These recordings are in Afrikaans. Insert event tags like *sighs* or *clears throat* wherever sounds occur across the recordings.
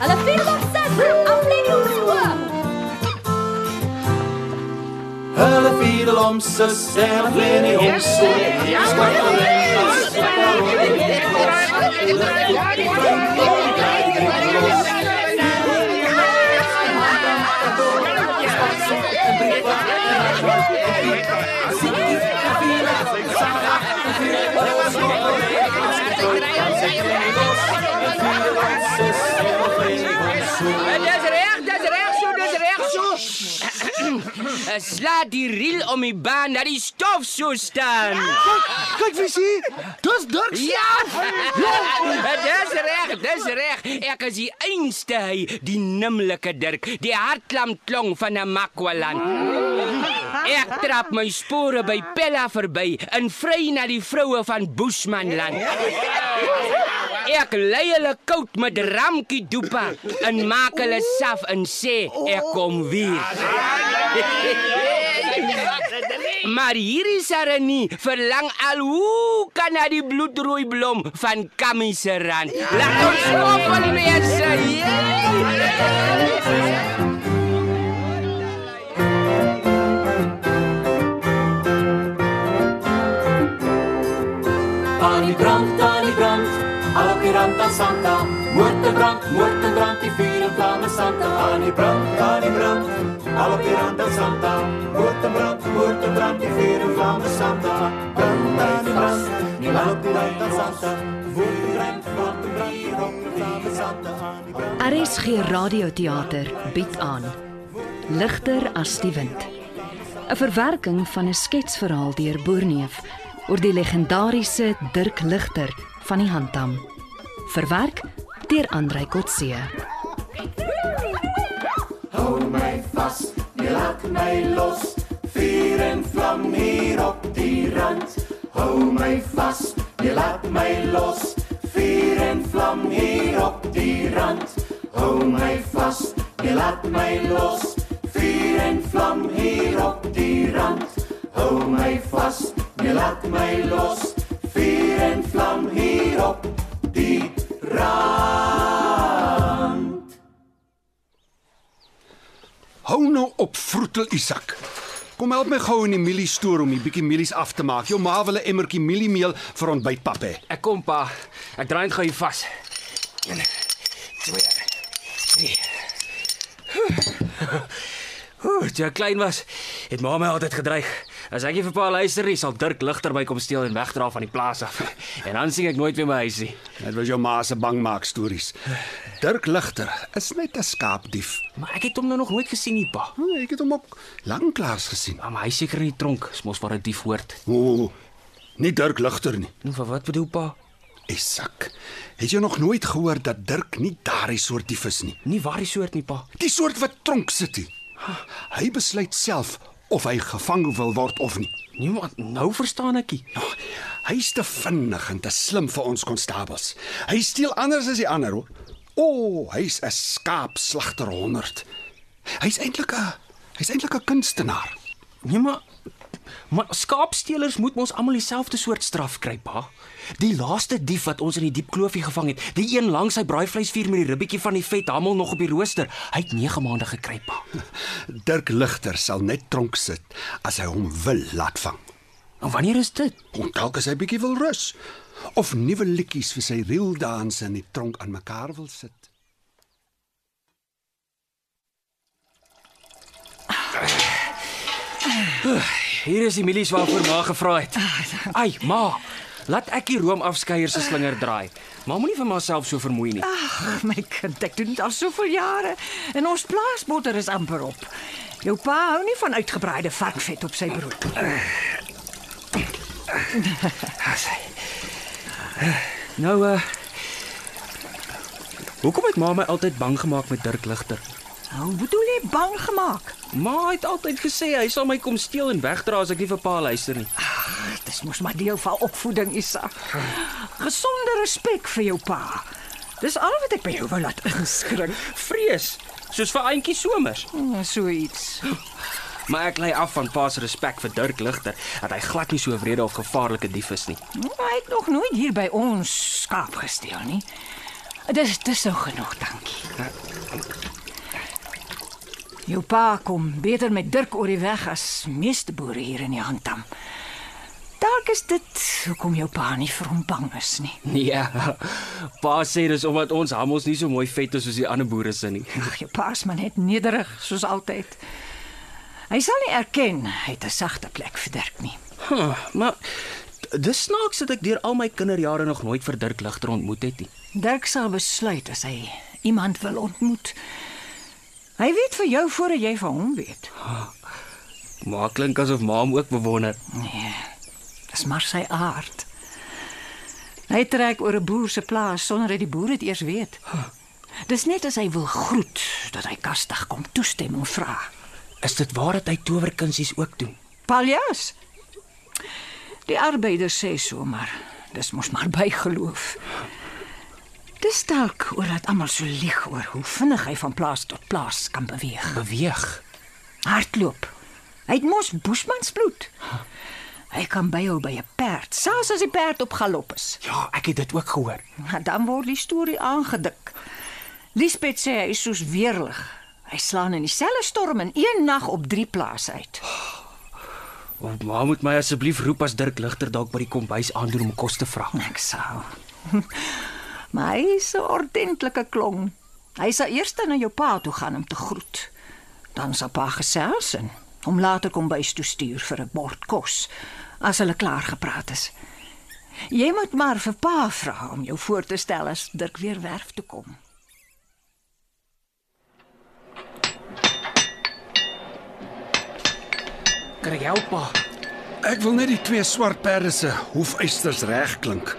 Hulle vier op sit. Aflê die oor. Hulle fiedel om sus en hulle vlê nie om so. Dis reg, dis reg so, dis reg so. Slaat die riel om die baan dat die stof so staan. Kyk wie sien. Dis Dirk. Ja! Dis reg, dis reg. Ek is die einste hy, die nimmerlike Dirk, die hartklamklong van Namakwaland. Ek trap my spore by Pella verby en vry na die vroue van Bushmanland. Ek lei hulle koud met ramkie doepa en maak hulle saf en sê ek kom weer. Maar hierdie Sarani verlang al hoe kan na die bloedrooi blom van Kamiseran. Laat ons skop van die mense. Yeah! Aan die brand, aan die brand, al op die rand van Santa. Moord en brand, moord en brand, die vuur en vlamme Santa. Aan die brand, aan die brand, al op die rand van Santa. Moord en brand, moord en brand, die vuur en vlamme Santa. Brand, aan die brand, al op die rand van Santa. Vuur en brand, brand, die rok en vlamme Santa. Die brand. RSG Radioteater bied aan Ligter as die wind. 'n Verwerking van 'n sketsverhaal deur Boerneef oor die legendariese Dirk Ligter van die Handam. Verwerk deur Andrei Kotse. Hou my vas, jy laat my los. Vuur en vlam hier op die rand. Hou my vas, jy laat my los. Vuur en vlam hier op die rand. Hou my vas, jy laat my los. Vuur en vlam hier op die rand. Hou my vas, jy laat my los. Vuur en vlam hier op die rand. Hou nou op, vroetel Isak. Kom help my gou in die mielie stoor om die bietjie mielies af te maak. Jou ma wil 'n emmertjie mieliemeel vir ontbytpap hê. Ek kom pa. Ek draai net gou hier vas. 1 2 3. Ooh, toe ek klein was, het ma my altyd gedreig. As ek nie vir pa luister nie, sal Dirk ligter my kom steel en wegdra van die plaas af. *laughs* En dan sien ek nooit weer my huis nie. Dit was jou ma se bangmaak stories. Dirk Ligter is net 'n skaapdief. Maar ek het hom nou nog nooit gesien nie, pa. Hm, Ek het hom ook lanklaas gesien. Maar hy seker in die tronk, is mos waar 'n dief hoort. O, nie Dirk Ligter nie. Nou, vir wat bedoel pa? Isak, het jy nog nooit gehoor dat Dirk nie daardie soort dief is nie? Nie waar die soort nie, pa. Die soort wat tronk sit. nie. Hy besluit self of hy gevang wil word of nie. Nee, maar nou verstaan ek nie. Oh, Hy's te vinnig en te slim vir ons konstabels. Hy steel anders as die ander. O, oh, hy's 'n skaapslagter 100. Hy's eintlik 'n hy's eintlik 'n kunstenaar. Nee, maar maar skaapstelers moet mos almal dieselfde soort straf kry, pa. Die laaste dief wat ons in die diep kloofie gevang het, die een langs sy braaivleisvuur met die ribbetjie van die vet hamel nog op die rooster, hy het 9 maande gekry, pa. *laughs* Dirk Ligter sal net tronk sit as hy hom wil laat vang. En wanneer is dit? Kom dalk as hy bietjie wil rus of nuwe liedjies vir sy reeldanse in die tronk aan mekaar wil sit. *clears throat* Hier is die mielies waarvoor ma gevra het. Ai, ma, laat ek die room afskeier se slinger draai. Ma moenie vir myself so vermoei nie. Ag, my kind, ek doen dit al soveel jare en ons plaasbotter is amper op. Jou pa hou nie van uitgebraaide varkvet op sy brood. Nou uh Hoekom het ma my altyd bang gemaak met Dirk Ligter? Hoe bedoel jy bang gemaak? Ma het altyd gesê hy sal my kom steel en wegdra as ek nie vir pa luister nie. Dis mos maar deel van opvoeding, Isak. Gesonde respek vir jou pa. Dis al wat ek by jou wou laat inskrik. Vrees, soos vir Auntie Somers. Hmm, So iets. Maar ek lê af van pa se respek vir Dirk Ligter dat hy glad nie so wrede of gevaarlike dief is nie. Maar hy het nog nooit hier by ons skaap gesteel nie. Dis dis so genoeg, dankie. Jou pa kom beter met Dirk oor die weg as meeste boere hier in die Handam. Dalk is dit hoekom jou pa nie vir hom bang is nie. *laughs* Ja. Pa sê dis omdat ons hamels nie so mooi vet is soos die ander boere se nie. *laughs* Ag, jou pa is maar net nederig soos altyd. Hy sal nie erken hy het 'n sagte plek vir Dirk nie. Huh, maar dis snaaks dat ek deur al my kinderjare nog nooit vir Dirk Ligter ontmoet het nie. Dirk sal besluit as hy iemand wil ontmoet. Hy weet vir jou voordat jy vir hom weet. Maar klink asof ma hom ook bewonder. Nee. Dis maar sy aard. Hy trek oor 'n boer se plaas sonder dat die boer dit eers weet. Dis net as hy wil groet dat hy kastig kom toestemming vra. Is dit waar dat hy towerkunsies ook doen? Paljas. Die arbeiders sê so maar dis mos maar bygeloof. Dis dalk oor dat almal so lieg oor hoe vinnig hy van plaas tot plaas kan beweeg. Beweeg. Hardloop. Hy het mos Bushmansbloed. Hy kan byhou by 'n perd, selfs as die perd op galop is. Ja, ek het dit ook gehoor. Maar dan word die storie aangedik. Lisbeth sê hy is soos weerlig. Hy slaan in dieselfde storm in een nag op drie plase uit. Of ma moet my asseblief roep as Dirk Ligter dalk by die kombuis aandoen om kos te vra. Ek sou. Maar hy is 'n ordentlike klong. Hy sal eers na jou pa toe gaan om te groet. Dan sal pa gesels en hom later kom bys toe stuur vir 'n bord kos as hulle klaar gepraat is. Jy moet maar vir pa vra om jou voor te stel as Dirk weer werf toe kom. Ek help pa? Ek wil net die twee swart perde se hoefysters reg klink.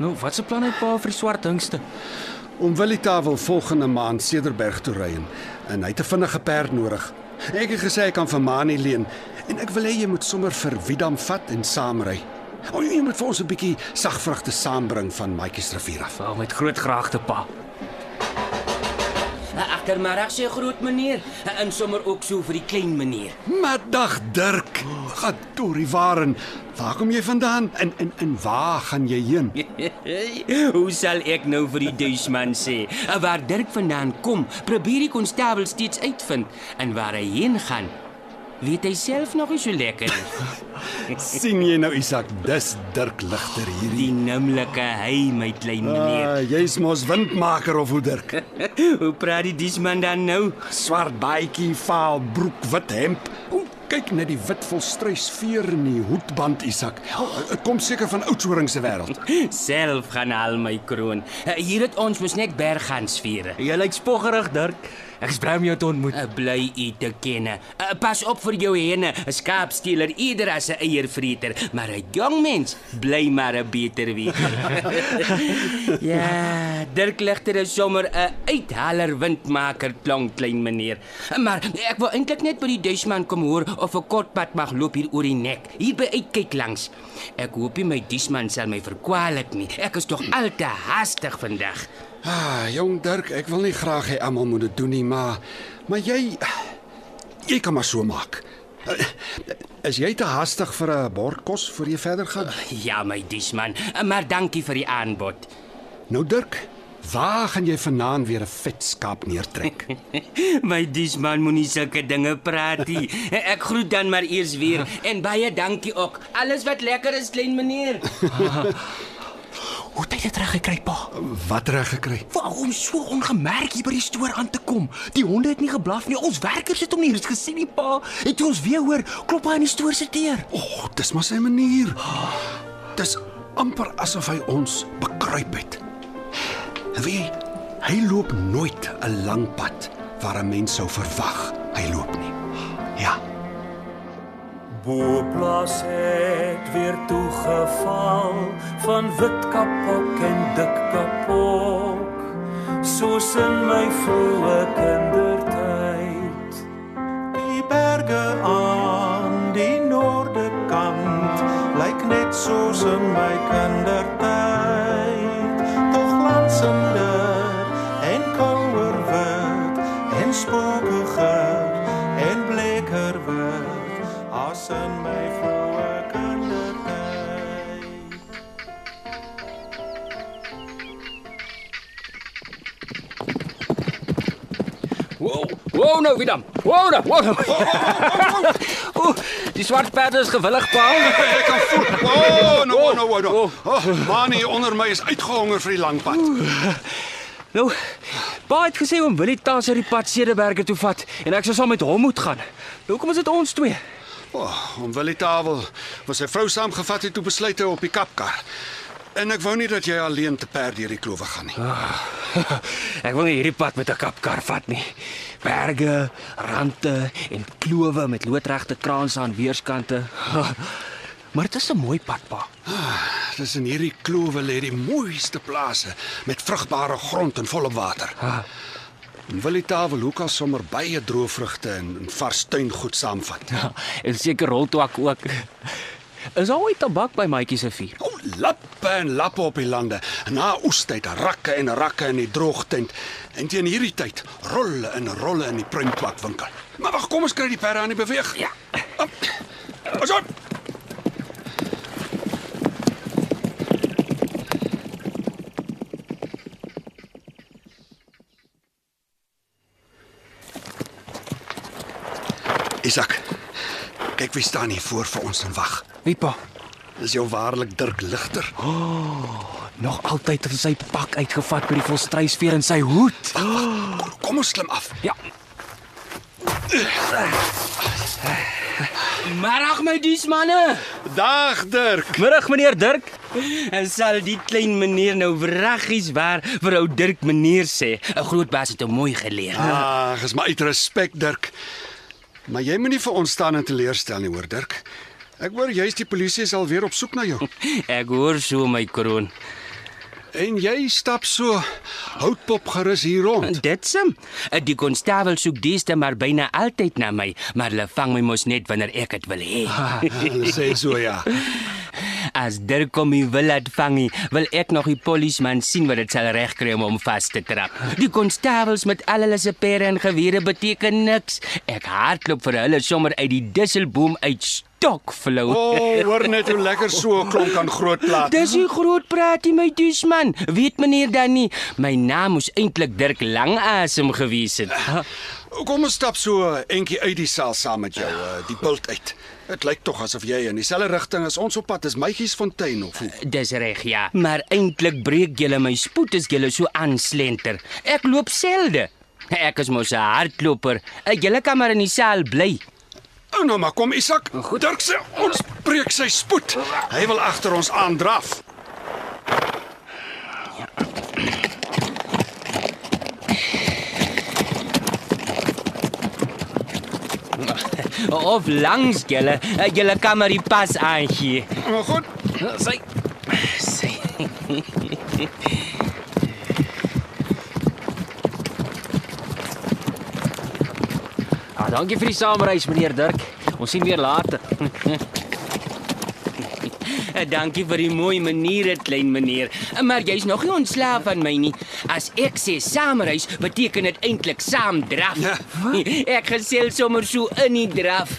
Nou, wat se plan het pa vir die swart hingste? Om Willita wil volgende maand Cederberg toe ry en, hy het 'n vinnige perd nodig. Ek het gesê hy kan vir Mani leen en ek wil hê jy moet sommer vir Widam vat en saamry. O, jy moet vir ons 'n bietjie sagvrugte saambring van Maatjies rivier af. Wel met groot graagte pa. Agtermiddag sê groot meneer en sommer ook so vir die klein meneer. Middag Dirk. Gaan toe Rivaren. Waar kom jy vandaan? En en en waar gaan jy heen? *laughs* Hoe sal ek nou vir die duisman sê? Waar Dirk vandaan kom, probeer die konstabel steeds uitvind en waar hy heen gaan. Weet hy self nog nie so lekker nie. *laughs* sien jy nou Isak, dis Dirk Ligter hierdie. Die nimmerlike hy, my klein meneer. Ah, jy's mos windmaker of hoe Dirk? *laughs* Hoe praat die duisman dan nou? Swart baadjie, vaal broek, wit hemp. O, kyk net die wit volstruisveer in die hoedband Isak. Dit kom seker van Oudtshoorn se wêreld. *laughs* Self gaan al my kroon. Hier het ons mos net bergans vier. Jy lyk spoggerig, Dirk. Ek is bly om jou te ontmoet. Uh, bly u te ken. Uh, pas op vir jou henne, 'n skaapsteeler eerder as 'n eiervreter, maar 'n jong mens bly maar 'n beter wie. *laughs* ja, Dirk Ligter is sommer 'n uithaler windmaker klonk klein meneer. Maar ek wil eintlik net by die Duisman kom hoor of 'n kort pad mag loop hier oor die nek. Hier by uitkyk langs. Ek hoop nie my Duisman sal my verkwalik nie. Ek is tog al te haastig vandag. Ah, jong Dirk, ek wil nie graag hê almal moet dit doen nie, maar maar jy jy kan maar so maak. Is jy te haastig vir 'n bord kos voor jy verder gaan? Ja, my Duisman, maar dankie vir die aanbod. Nou Dirk, waar gaan jy vanaand weer 'n vet skaap neertrek? *laughs* My Duisman moenie sulke dinge praat nie. Ek groet dan maar eers weer *laughs* en baie dankie ook. Alles wat lekker is, klein meneer. *laughs* Hoe het hy dit reg gekry, pa? Wat reg gekry? Waarom so ongemerk hier by die stoor aan te kom? Die honde het nie geblaf nie. Ons werkers het hom nie eens gesien nie, pa. Het jy ons weer hoor klop hy aan die stoor se deur? O, oh, dis maar sy manier. Dis amper asof hy ons bekruip het. Jy, hy loop nooit 'n lang pad waar 'n mens sou verwag hy loop nie. Ja. Boplaas het weer toegeval van wit kapok en dik kapok soos in my vroeë kindertyd. Die berge aan die noorde kant lyk net soos in my kindertyd Wow, wow nou Willem. Wow nou, wow nou. *laughs* Ooh, die swart perde is gewillig, pa. *laughs* Ek kan voel. Oh, no, no, no, no. Oh, man hier onder my is uitgehonger vir die lang pad. Nou, pa het gesê oom Willie Tas uit die pad Cederberge toe vat en ek sou saam met hom moet gaan. Nou, Hoekom is dit ons twee? Oh, om wil die tafel was sy vrou saamgevat het toe besluit hy op die kapkar. En ek wou nie dat jy alleen te perd deur die klowe gaan nie. *laughs* Ek wil nie hierdie pad met 'n kapkar vat nie. Berge, rande en klowe met loodregte kraanse aan weerskante. *laughs* Maar dit is 'n mooi pad, pa. Dis in hierdie klowe lê die mooiste plase met vrugbare grond en volop water. En wil die tafel hoek al sommer baie droë vrugte en, en vars tuingoed saamvat. Ja, en seker roltwak ook. Is daar ooit tabak by maatjie se vuur? O, lappe en lappe op die lande. Na oestyd, rakke en rakke in die droogtent. En teen hierdie tyd, rolle en rolle in die pruimtwakwinkel. Maar wag, kom ons kry die perde aan die beweeg. Ja. Ons op. Isak. Kyk wie staan hier voor vir ons en wag. Wie pa? Dis jou waarlik Dirk Ligter. Nog altyd het sy pak uitgevat met die volstruisveer in sy hoed. Kom, kom ons klim af. Ja. Middag my diesmanne. Dag Dirk. Middag meneer Dirk. En sal die klein meneer nou wraggies waar vir ou Dirk meneer sê. 'n Groot baas het hom mooi geleer. Ag, is maar uit respek Dirk. Maar jy moenie vir ons staan en teleurstel nie, hoor Dirk. Ek hoor jy's die polisie is alweer op soek na jou. *laughs* Ek hoor so my kroon. En jy stap so houtpop gerus hier rond. Dit sim. Die konstabel soek dieste maar byna altyd na my, maar hulle vang my mos net wanneer ek dit wil hê. Hulle sê so ja. *laughs* As Dirk kom my wil laat vang, wil ek nog die polisieman sien wat dit sal regkry om hom vas te trap. Die konstabels met al hulle se pere en gewere beteken niks. Ek hardloop vir hulle sommer uit die disselboom uit stokflou. O, oh, hoor net hoe lekker so 'n klonk aan groot plaat. Dis nie groot praatie my duisman. Weet meneer dan nie, my naam moes eintlik Dirk Langasem gewees het. *laughs* Kom ons stap so entjie uit die saal saam met jou, uh, die bult uit. Dit lyk tog asof jy in dieselfde rigting as ons op pad is, Mygiesfontein of hoe? Dis reg ja, maar eintlik breek julle my spoed as julle so aanslenter. Ek loop selde. Ek is mos 'n hardloper. Ek julle kan maar in die saal bly. Oh, nou maar kom Isak. Dirk sê ons breek sy spoed. Hy wil agter ons aandraf. Of langs julle, julle kan maar die pas aangee. Maar goed, Sy sy dankie vir die saamreis, meneer Dirk. Ons sien weer later. *laughs* dankie vir die mooi maniere, klein meneer. Maar jy's nog nie ontslaaf van my nie. As ek sê saamreis, beteken dit eintlik saam draf. Ja, *laughs* ek gesel sommer so in die draf.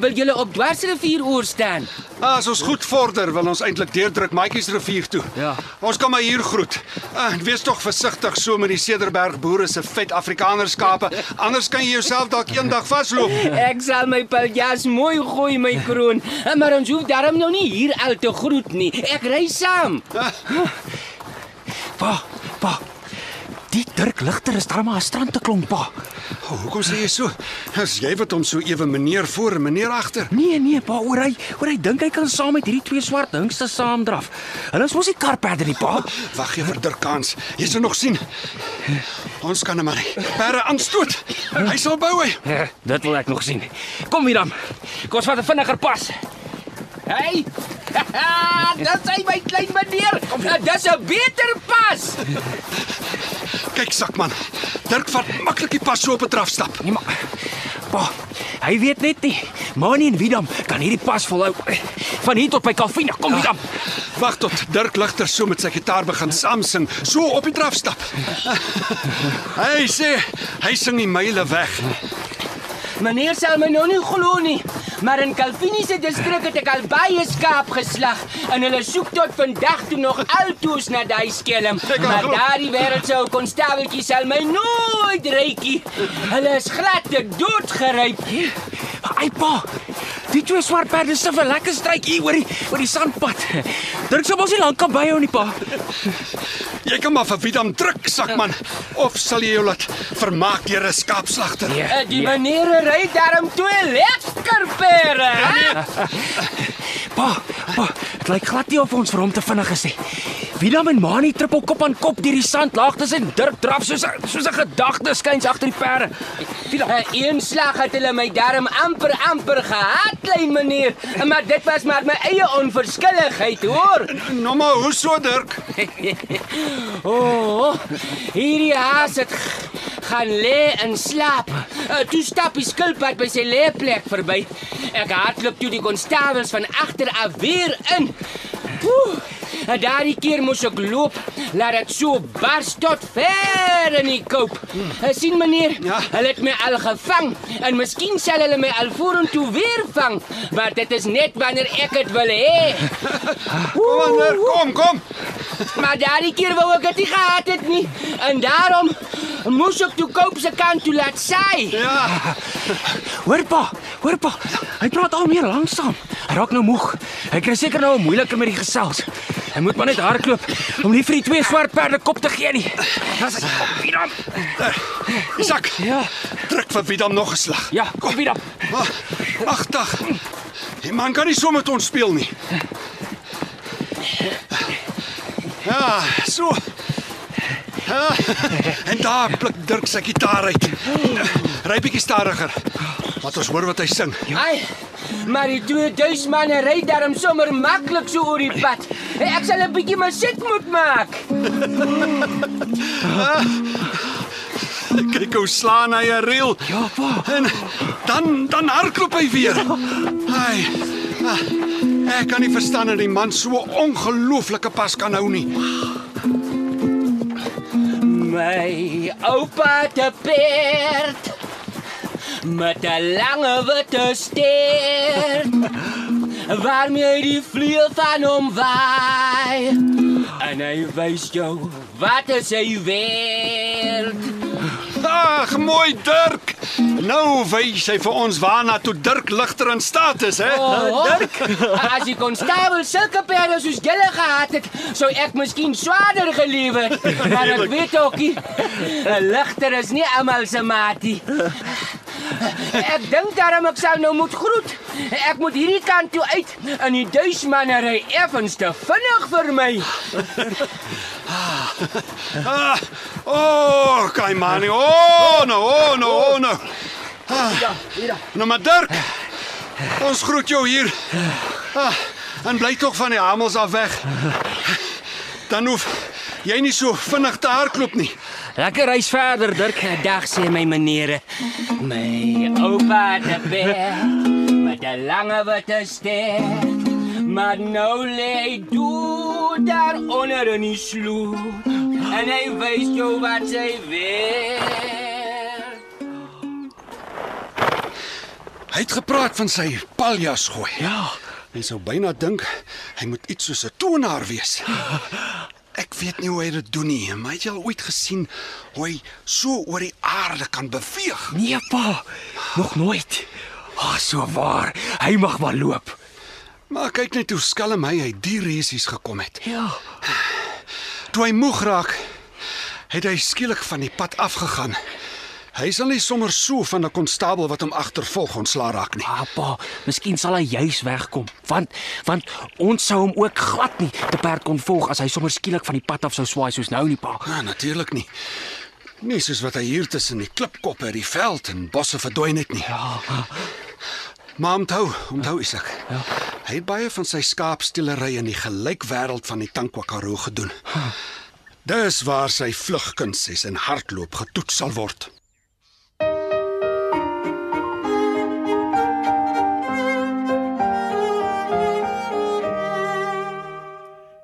Wil julle op Dwarsrivier oor staan? as ons goed vorder, wil ons eintlik deurdruk Maatjies rivier toe. Ja. Ons kan maar hier groet. En wees tog versigtig so met die Cederberg boere se vet Afrikanerskape, anders kan jy jouself dalk eendag vasloop. Ek sal my paljas mooi gooi my kroon, maar ons hoef daarom nou nie hier al te groet nie. Ek ry saam. Pa, pa. Die Dirk Ligter is darm maar 'n strand te klomp, pa. Oh, hoekom sê jy so? As jy wat hom so ewe meneer voor en meneer agter. Nee, nee, pa, oor hy, oor hy dink hy kan saam met hierdie twee swart hingste saamdraf. Hulle is mos nie karperde nie, pa. Wag gee vir Dirk kans. Jy sal nog sien. Ons kan hom maar. Perde aanstoot. Hy sal bou hy. Ja, *laughs* dit wil ek nog sien. Kom hier dan. Kom ons vat 'n vinniger pas. Hey! *laughs* Dis hy my klein meneer. Dis 'n beter pas. Kyk sakman. Dirk vat maklik die pas so op 'n drafstap. Nee, maar pa, hy weet net nie. Manie en Widam kan hierdie pas volhou. Van hier tot by Kalvina. Kom Widam. Wag tot Dirk Ligter so met sy gitaar begin saam sing, so op die drafstap. *laughs* Hy sê hy sing die myle weg. Meneer sal my nou nie glo nie. Maar in Calvini se distrik het ek al baie skaap geslag en hulle soek tot vandag toe nog altoos na daai skelm. Maar daardie wêreldse ou konstabeltjie sal my nooit reikie. Hulle is glad te dood geryp. Ai pa. Die twee swart perde se vir lekker stryk hier oor die oor die sandpad. Dirk sal mos nie lank kan byhou nie pa. Jy kan maar vir Vidam druk, sakman, of sal jy jou laat vermaak deur 'n skaapslagter? Uh, die meneer ry daarom twee lekker pere. hè? *laughs* Pa, pa, dit lyk glad nie of ons vir hom te vinnig is nie. Widam en Mani trippel kop aan kop deur die sandlaagtes en Dirk draf soos 'n soos 'n gedagte skuins agter die perde. Vidam, uh, een slag het hulle my darm amper amper gehad, klein meneer. Maar dit was maar my eie onverskilligheid, hoor. *laughs* Nou maar, hoe so, Dirk? O, *laughs* oh, hierdie haas het gaan lê en slaap. Uh, toe stap die skilpad by sy lêplek verby. Ek hardloop toe die konstabels van agter af weer in. Oeh, daardie keer moes ek loop, laat dit so bars tot ver in die koop. Uh, sien meneer, Ja. hulle het my al gevang en miskien sal hulle my al vorentoe weer vang, maar dit is net wanneer ek dit wil hê. *laughs* Kom aan, Dirk, kom, kom. Maar daardie keer wou ek dit nie gehad het nie. En daarom moes ek toe koop se kant toe laat saai. Ja, *laughs* Hoor pa, hoor pa. Hy praat al meer langsaam. Hy raak nou moeg. Hy kry seker nou moeiliker met die gesels. Hy moet maar net hardloop om nie vir die twee swart perde kop te gee nie. Dis kom Widam. Isak. Ja. Druk vir Vidam nog 'n slag. Ja, kom Widam. Ag, ag, dag. Die man kan nie so met ons speel nie. Ja, so. Ja, *laughs* en daar pluk Dirk sy gitaar uit. Ry bietjie stadiger. Laat ons hoor wat hy sing. Ai, maar die twee duismanne ry daarom sommer maklik so oor die pad. Ek sal 'n bietjie musiek moet maak. *laughs* Kyk hoe slaan hy 'n reel. Ja, pa. En dan dan hardloop hy weer. Ai. ah, Ek kan nie verstaan dat die man so 'n ongelooflike pas kan hou nie. My oupa te perd met 'n lange witte stert waarmee hy die vleuel van hom waai. En hy wys jou wat is hy werd Ag, mooi Dirk. Nou wys hy vir ons waarna toe Dirk ligter in staat is, hè? Oh, Dirk, *laughs* as die konstabel sulke perde soos julle gehad het, sou ek miskien swaarder gelewe het. Maar ek weet ook nie, 'n ligter is nie almal se maatie. *laughs* Ek dink daarom ek sal nou moet groet. Ek moet hierdie kant toe uit en die duismanne ry effens te vinnig vir my. *laughs* Ah, oh, kai manie. Oh, no, oh, no, oh, no. Ja, hier. Nou maar Dirk. Ons groet jou hier. Ah, en bly tog van die hamels af weg. Dan hoef jy nie so vinnig te hardloop nie. Lekker reis verder, Dirk. Dag sê my meneere. My oupa het 'n perd met 'n lange witte stert. Maar nou lê toe daar onder in die sloot. En hy wys jou wat sy weet. Hy het gepraat van sy paljas gooi. Ja. Jy sou byna dink hy moet iets soos 'n tonaar wees. *laughs* Ek weet nie hoe hy dit doen nie, maar het jy al ooit gesien hoe hy so oor die aarde kan beweeg? Nee pa, nog nooit. Ag, so waar. Hy mag maar loop. Maar kyk net hoe skelm hy uit die resies gekom het. Ja. Toe hy moeg raak, het hy skielik van die pad afgegaan. Hy sal nie sommer so van 'n konstabel wat hom agtervolg ontslaa raak nie. Pa, miskien sal hy juis wegkom, want want ons sou hom ook glad nie te perd kon volg as hy sommer skielik van die pad af sou swaai soos nou nie, pa. Ja, natuurlik nie. Nie soos wat hy hier tussen die klipkoppe, die veld en bosse verdwyn het nie. Ja. Maar onthou, onthou Isak. Ja. Hy het baie van sy skaapsteelery in die gelykwêreld van die Tankwa Karoo gedoen. Dis waar sy vlugkunsies en hardloop getoets sal word.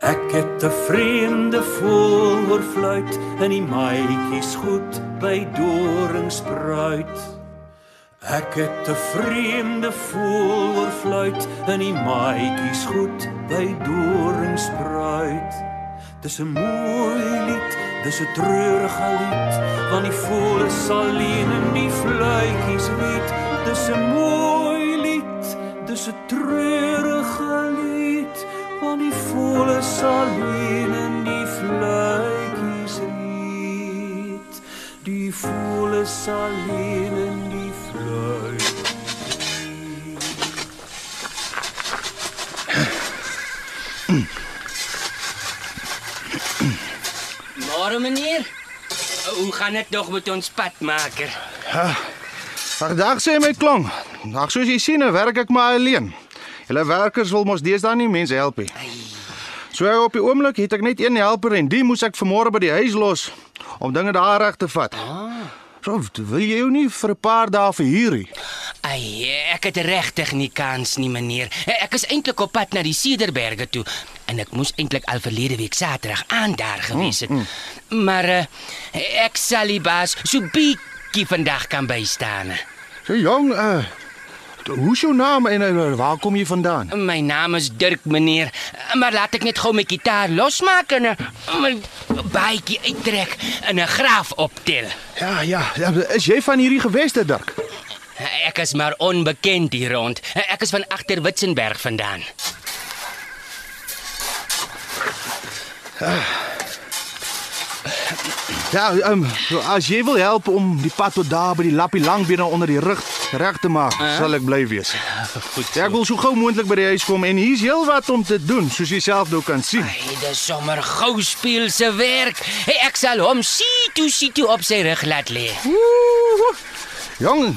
Ek het 'n vreemde voël hoor fluit in die maatjies goed by doringspruit. Ek het 'n vreemde voel oor fluit in die maatjies goed by doringspruit. Dis 'n mooi lied, dis 'n treurige lied, want die voël is alleen in die fluitjies weet. Dis 'n mooi lied, dis 'n treurige is alleen in die fluitjies weet. Die voël is alleen in die fluit. Môre meneer. Hoe gaan dit nog met ons padmaker? Vandag sê my klong. Ag soos jy sien, werk ek maar alleen. Julle werkers wil mos deesdae nie mense help nie. So op die oomblik het ek net een helper en die moes ek vanmôre by die huis los om dinge daar reg te vat. So wil jy jou nie vir 'n paar dae verhuur nie. Ai, ek het regtig nie kans nie, meneer. Ek is eintlik op pad na die Cederberge toe en ek moes eintlik al verlede week Saterdag aan daar gewees het. Mm, mm. Maar uh, ek sal die baas so bietjie vandag kan bystaan. So jong, uh hoe is jou naam en waar kom jy vandaan? My naam is Dirk, meneer. Maar laat ek net gou my gitaar losmaak en my baadjie uittrek en 'n graaf optel. Ja, ja, is jy van hierdie geweste Dirk? Ek is maar onbekend hier rond. Ek is van agter Witzenberg vandaan. Ja, um, as jy wil help om die pad tot daar by die lappie onder die rug reg te maak, uh? sal ek bly wees. Goed. Ja, ek wil so gou moontlik by die huis kom en hier's heelwat om te doen, soos jy self nou kan sien. Hey, dis sommer gou speel se werk. Hey, ek sal hom sien toe sien toe op sy rug laat lê. Jong,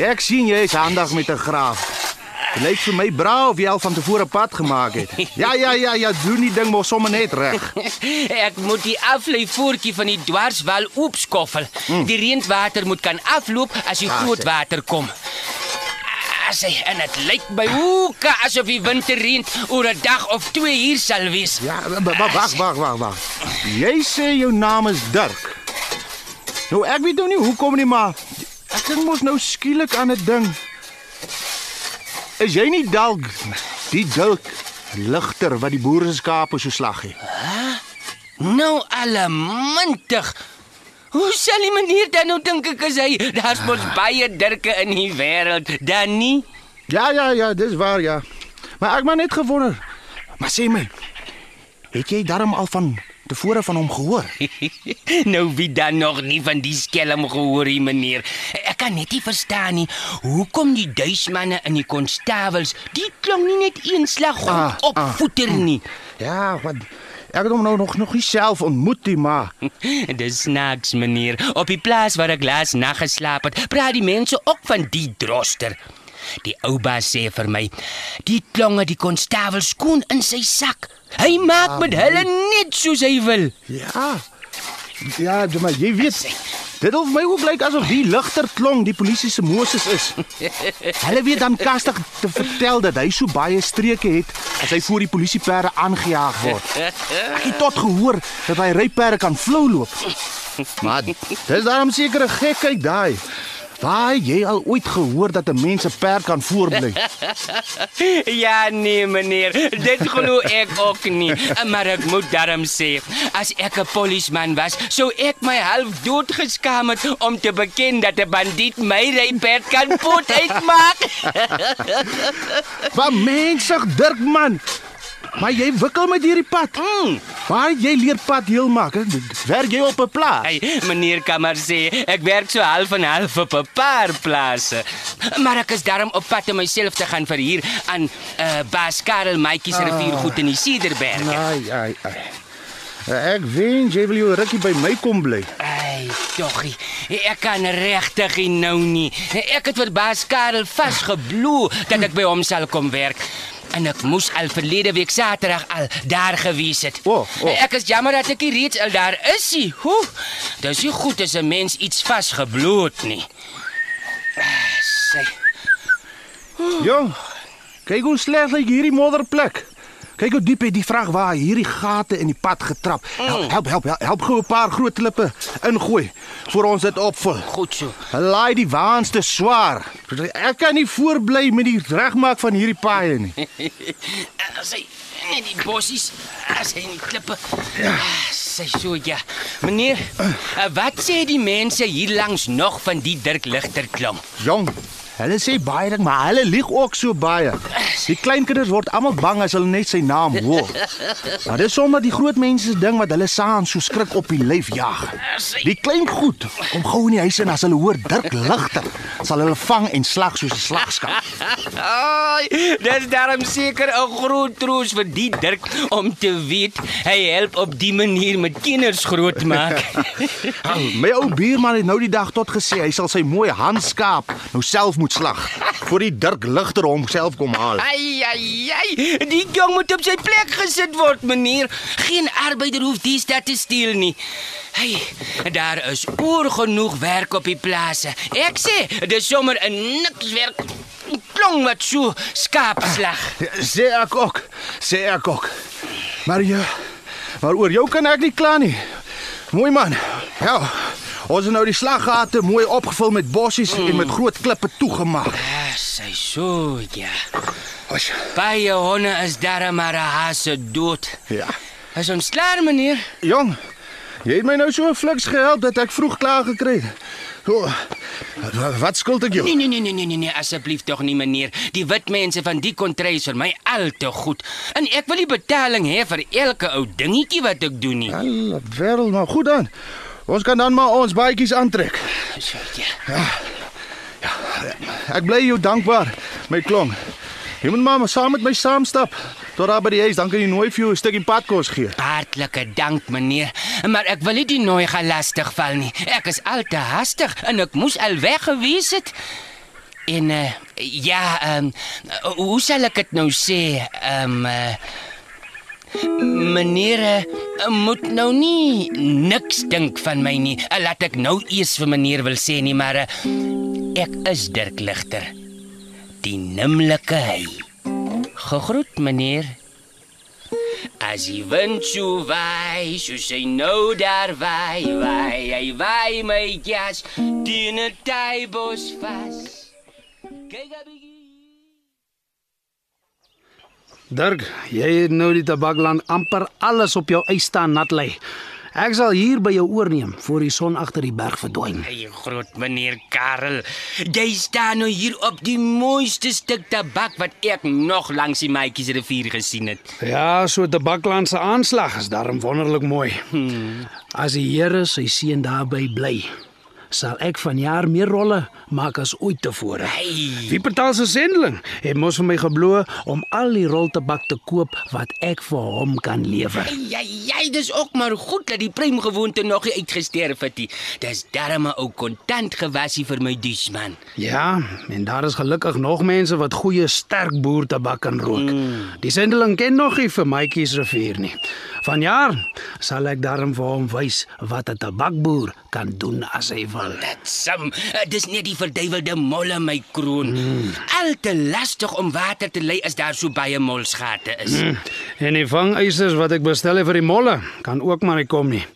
ek sien jy is handig met 'n graaf. Dit lyk vir my bra of jy al van tevore pad gemaak het. Ja, ja, ja, ja, doen die ding mos sommer net reg. *laughs* Ek moet die aflei voertjie van die dwarswal oopskoffel. Mm. Die reënwater moet kan afloop as die Ah, groot sê. water kom. As hy en dit lyk by hoeke asof die winterreën oor 'n dag of 2 hier sal wees. Ja, wag, wag, wag, wag. Jy sê jou naam is Dirk. Nou ek weet nou nie hoekom nie, maar ek dink mos nou skielik aan 'n ding. Is jy nie dalk die Dirk ligter wat die boere se skape so slag het? Nou allemintig. Hoe sal die meneer dan nou dink ek is hy? Daar's mos baie dirke in die wêreld, dan nie? Ja, ja, ja, dis waar ja. Maar ek maar net gewonder. Maar sê my, het jy darm al van tevore van hom gehoor? *laughs* nou wie dan nog nie van die skelm gehoor nie, meneer. Ek kan net nie verstaan nie hoekom die duismanne in die konstabels die klong nie net een slag Ah, ah, ah, opvoeter nie. Ja, wat ek het hom nou nog nog nie self ontmoet nie, maar *laughs* Dis snaaks, meneer. Op die plaas waar ek laas nag geslaap het, praat die mense ook van die droster. Die ou baas sê vir my, die klonge die konstabel skoon in sy sak. Hy maak met hulle net soos hy wil. ja. Ja, maar jy weet, dit hoef my ook lyk asof die ligter klong die polisie se Moses is. *laughs* Hulle weet dan kastig te vertel dat hy so baie streke het as hy voor die polisieperde aangejaag word. Ek het tot gehoor dat hy ryperde kan flou loop. Maar dis daarom seker 'n gekheid daai. Waar jy al ooit gehoor dat 'n mens 'n perd kan voorbly? *laughs* Ja nee meneer, dit glo ek ook nie. Maar ek moet daarom sê, as ek 'n polisman was, sou ek my half dood geskaam het om te beken dat 'n bandiet my ryperd kan pot uitmaak. *laughs* Wat mensig Dirk man. Maar jy wikkel met hierdie pad. Mm. Het jy leer pad heel maak? hè? Werk jy op 'n plaas? Hey, meneer kan maar sê, ek werk so half en half op 'n paar plase. Maar ek is daarom op pad om myself te gaan verhuur aan uh, Baas Karel Maatjie se riviergoed in die Cederberge. Ai ai ai. Ek wens jy wil jou rukkie by my kom bly. Ai, doggie, ek kan regtig nou nie. Ek het vir Baas Karel vasgebloe dat ek by hom sal kom werk. En ek moes al verlede week Saterdag al daar gewees het. O, o. Ek is jammer dat ek nie reeds al daar is nie. Hoe? Dis nie goed as 'n mens iets vasgebloed nie. Ah, Sy. Jong, kyk hoe sleg lyk hierdie modderplek. Kyk hoe diep het die vrag waar hierdie gate in die pad getrap. Help help help help, help gou 'n paar groot klippe ingooi voor ons dit opvul. Goed so. Laai die waans te swaar. Ek kan nie voorbly met die regmaak van hierdie paaie nie. *laughs* As hy net die bossies, as hy die klippe. Ja, sy so ja. Meneer, uh, wat sê die mense hier langs nog van die Dirk Ligter klomp? Jong, hulle sê baie ding, maar hulle lieg ook so baie. Die kleinkinders word almal bang as hulle net sy naam hoor. Maar dis sommer die groot mense se ding wat hulle saans so skrik op die lyf jaag. Die klein goed kom gou in die huis in as hulle hoor Dirk Ligter, sal hulle vang en slag soos 'n slagskap. Ai, dis daarom seker 'n groot troos vir die Dirk om te weet hy help op die manier met kinders grootmaak. Ou, *laughs* My ou buurman het nou die dag tot gesê hy sal sy mooi handskaap nou self moet slag voor die Dirk Ligter homself kom haal. Ai ai ai, die jong moet op sy plek gesit word, meneer. Geen arbeider hoef die stad te steel nie. Hey, daar is oor genoeg werk op die plase. Ek sê, dis sommer 'n niks werk. Klong wat so skaapslag. Sê ek ook, sê ek ook. Maar ja, maar oor jou kan ek nie kla nie. Mooi man. Ja. Ons het nou die slaggate mooi opgevul met bossies mm. en met groot klippe toegemaak. Ah, sy so ja. Ons Baie honde is daar maar 'n haase dood. ja. Is ons klaar, meneer? Jong, jy het my nou so fliks gehelp dat ek vroeg klaar gekry het. So, wat, skuld ek jou? Nee nee nee nee nee nee, nee asseblief tog nie meneer. Die wit mense van die kontry is vir my al te goed. En ek wil die betaling hê vir elke ou dingetjie wat ek doen nie. Al wêreld nou goed dan. Ons kan dan maar ons baadjies aantrek. So ja. Ek bly jou dankbaar, my klong. Jy moet maar saam met my saamstap tot daar by die huis, dan kan jy nooi vir jou 'n stukkie padkos gee. Hartlike dank meneer, maar ek wil nie die nooi gaan lastig val nie. Ek is al te hastig en ek moes al weg gewees het. En uh, ja, ehm um, hoe sal ek dit nou sê? Ehm um, uh, Meneer moet nou nie niks dink van my nie. Laat ek nou eers vir meneer wil sê nie, maar uh, ek is Dirk Ligter. Die nimmerlike hy. Gegroet meneer. As die wind so waai, so sy nou daar waai, waai, hy waai my jas teen 'n tybos vas. Kyk a bietjie. Dirk, jy het nou die tabakland amper alles op jou eis staan nat lê. Ek sal hier by jou oorneem voor die son agter die berg verdwyn. Hey groot meneer Karel, jy staan nou hier op die mooiste stuk tabak wat ek nog langs die Maatjies rivier gesien het. Ja, so tabakland se aanslag is darm wonderlik mooi. Hmm. As die Here sy seën daarby bly, sal ek vanjaar meer rolle maak as ooit tevore. Hey. Wie betaal se sendeling? Het mos vir my geblo om al die roltabak te koop wat ek vir hom kan lewer. Ja, ja, dis ook maar goed dat die prymgewoonte nog nie uitgesterf het nie. Dis darm 'n ou kontant gewasie vir my diesman. Ja, en daar is gelukkig nog mense wat goeie sterk boertabak kan rook. Mm. Die sendeling ken nog nie vir Maatjies rivier nie. Vanjaar sal ek darm vir hom wys wat 'n tabakboer kan doen as hy wil. Dit sam, dis net die verduiwelde molle my kroon. Mm. Al te lastig om water te lei as daar so baie molsgate is. Mm. En die vangeisers wat ek bestel het vir die molle kan ook maar nie kom nie.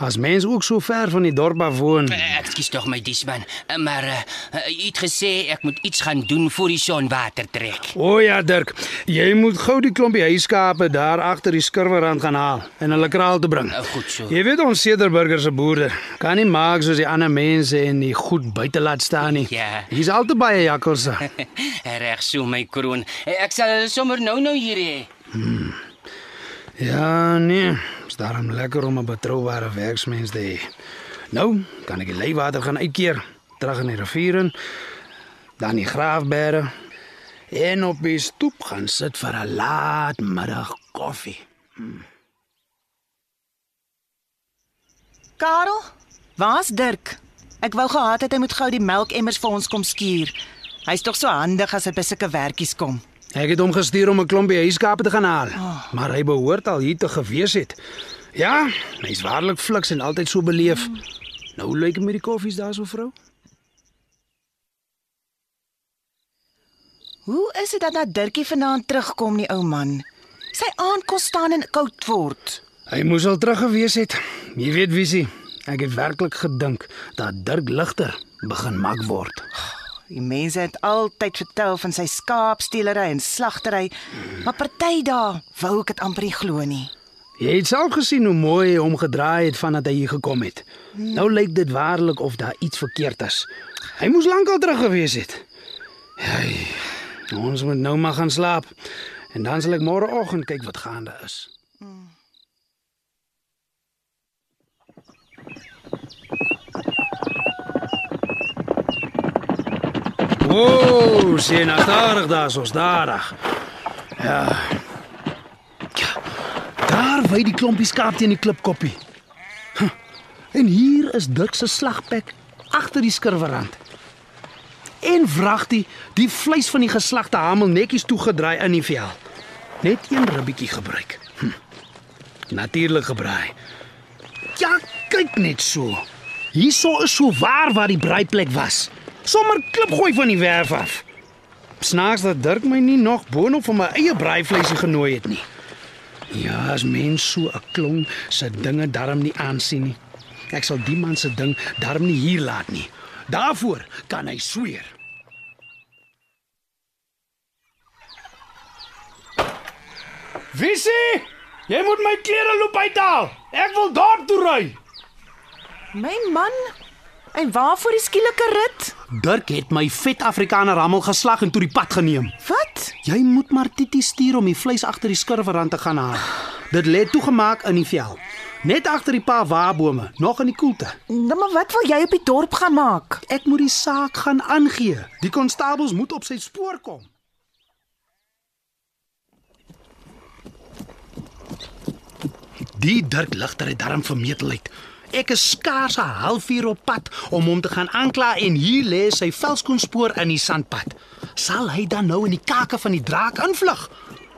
As mense ook so ver van die dorp af woon. Uh, Ekskuus tog my diesman, uh, maar uh, uh, u het gesê ek moet iets gaan doen voor die son water trek. O ja, Dirk, jy moet gou die klompie huiskape daar agter die skurwerrand gaan haal en hulle kraal te bring. Uh, goed so. Jy weet ons Cederburger se boere kan nie maak soos die ander mense en die goed buite laat staan nie. Ja. Hier's al te baie jakkalse. *laughs* Reg so my kroon. Ek sal sommer nou nou hier hê. Ja, nee. Daarom lekker om 'n betroubare werksmens te hê. Nou, kan ek die leiwater gaan uitkeer, terug in die rivier in, dan die graafbere en op die stoep gaan sit vir 'n laatmiddag koffie. Karel, waar's Dirk? Ek wou gehad het hy moet gou die melkemmers vir ons kom skuur. Hy's tog so handig as dit by sulke werkies kom. Ek het hom gestuur om 'n klompie huiskape te gaan haal, oh. maar hy behoort al hier te gewees het. Ja, hy's waarlik fliks en altyd so beleef. Mm. Nou lyk dit met die koffies daar so vrou. Hoe is dit dat dat Dirkie vanaand terugkom nie, ou man? Sy aan kos staan en koud word. Hy moes al terug gewees het. Jy weet wiesie, ek het werklik gedink dat Dirk ligter begin mak word. Die mense het altyd vertel van sy skaapsteelery en slagtery, maar party dae wou ek dit amper nie glo nie. Jy het self gesien hoe mooi hy hom gedraai het vandat hy hier gekom het. Nou lyk dit waarlik of daar iets verkeerd is. Hy moes lankal terug gewees het. Hey, ons moet nou maar gaan slaap. En dan sal ek môreoggend kyk wat gaande is. Ooh, sien nou stadig daar, so stadig. Ja. Ja. Daar wy die klompie skaap teen die klipkoppie. Huh. En hier is Dirk se slagpek agter die skirwerrand. En vragtie die vleis van die geslagte hamel netjies toegedraai in die vel. Net een ribbietjie gebruik. Hm. Natuurlik gebraai. Ja, kyk net so. Hierso is so waar waar die braaiplek was. Sommer klipgooi van die werf af. Snaaks dat Dirk my nie nog boonop van my eie braaivleisie genooi het nie. Ja, as mens so 'n klong se dinge darm nie aansien nie. Ek sal die man se ding darm nie hier laat nie. Daarvoor kan hy sweer. Visie, jy moet my klere loop uithaal. Ek wil dorp toe ry. My man, en waarvoor die skielike rit? Dirk het my vet Afrikaner rammel geslag en toe die pad geneem. Wat? Jy moet maar Titi stuur om die vleis agter die skurwerrand te gaan haal. Dit lê toegemaak in die vel. Net agter die paar waabome, nog in die koelte. Nou maar wat wil jy op die dorp gaan maak? Ek moet die saak gaan aangee. Die konstabels moet op sy spoor kom. Die Dirk ligter het darm vermetelheid. Ek is skaars 'n halfuur op pad om hom te gaan aankla en hier lê sy velskoenspoor in die sandpad. Sal hy dan nou in die kake van die draak invlug?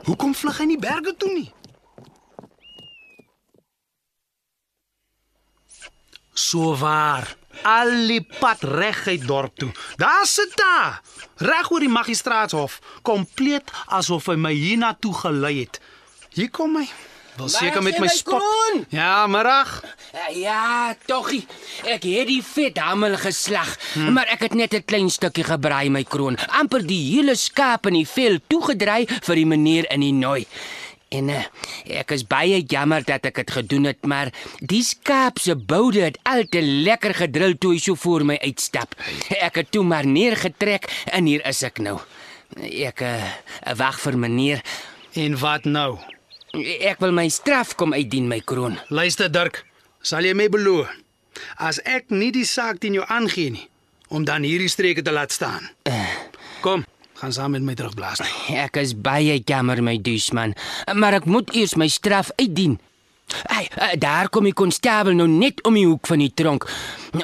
Hoekom vlug hy nie berge toe nie? So waar. Al die pad reguit dorp toe. Daar sit hy. Reg oor die magistraatshof, kompleet asof hy my hiernatoe gelei het. Hier kom hy. Wil seker met my spot. Kroon. Ja, middag. Ja, toggie. Ek het die vet hamel geslag, hmm. maar ek het net 'n klein stukkie gebraai my kroon. amper die hele skaap in die vel toegedry vir die meneer in die nooi. En uh, ek is baie jammer dat ek dit gedoen het, maar die skaap se boude het al te lekker gedrul toe hy so voor my uitstap. Ek het toe maar neergetrek en hier is ek nou. Ek uh, wag vir meneer. En wat nou? Ek wil my straf kom uitdien my kroon. Luister Dirk, sal jy my beloof as ek nie die saak teen jou aangee nie om dan hierdie streke te laat staan. Kom, gaan saam met my terugblaas. Ek is baie jammer my duisman, maar ek moet eers my straf uitdien. Ai, eh, daar kom die konstabel nou net om die hoek van die tronk.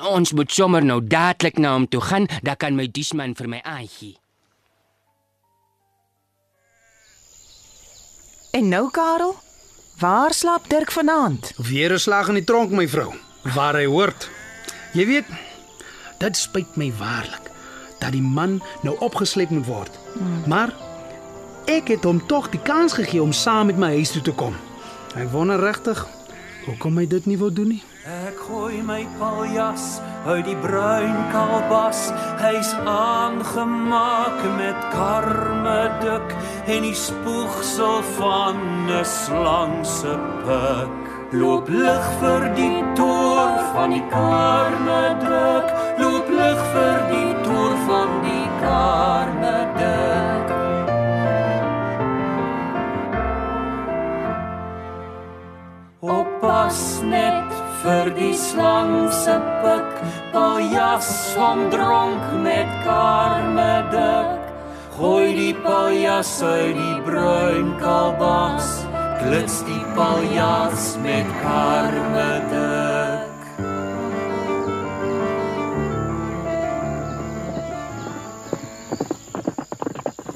Ons moet sommer nou dadelik na hom toe gaan, dan kan my duisman vir my aangee. En nou Karel, waar slaap Dirk vanaand? Weer 'n slag in die tronk my vrou, waar hy hoort. Jy weet, dit spyt my waarlik dat die man nou opgesleep moet word. Hmm. Maar ek het hom tog die kans gegee om saam met my huis toe te kom. Ek wonder regtig hoekom hy dit nie wou doen nie. Ek gooi my paljas uit die bruin kalbas. Hy's aangemaak met karmeduk en die spoegsel van 'n slang se pik. Loop lig vir die toer van die karmeduk. Loop lig vir die toer van die karmeduk. Oppas net vir die slang se pik, paljas om dronk met karmeduk. Gooi die paljas uit die bruin kalbas, klits die paljas met karmeduk.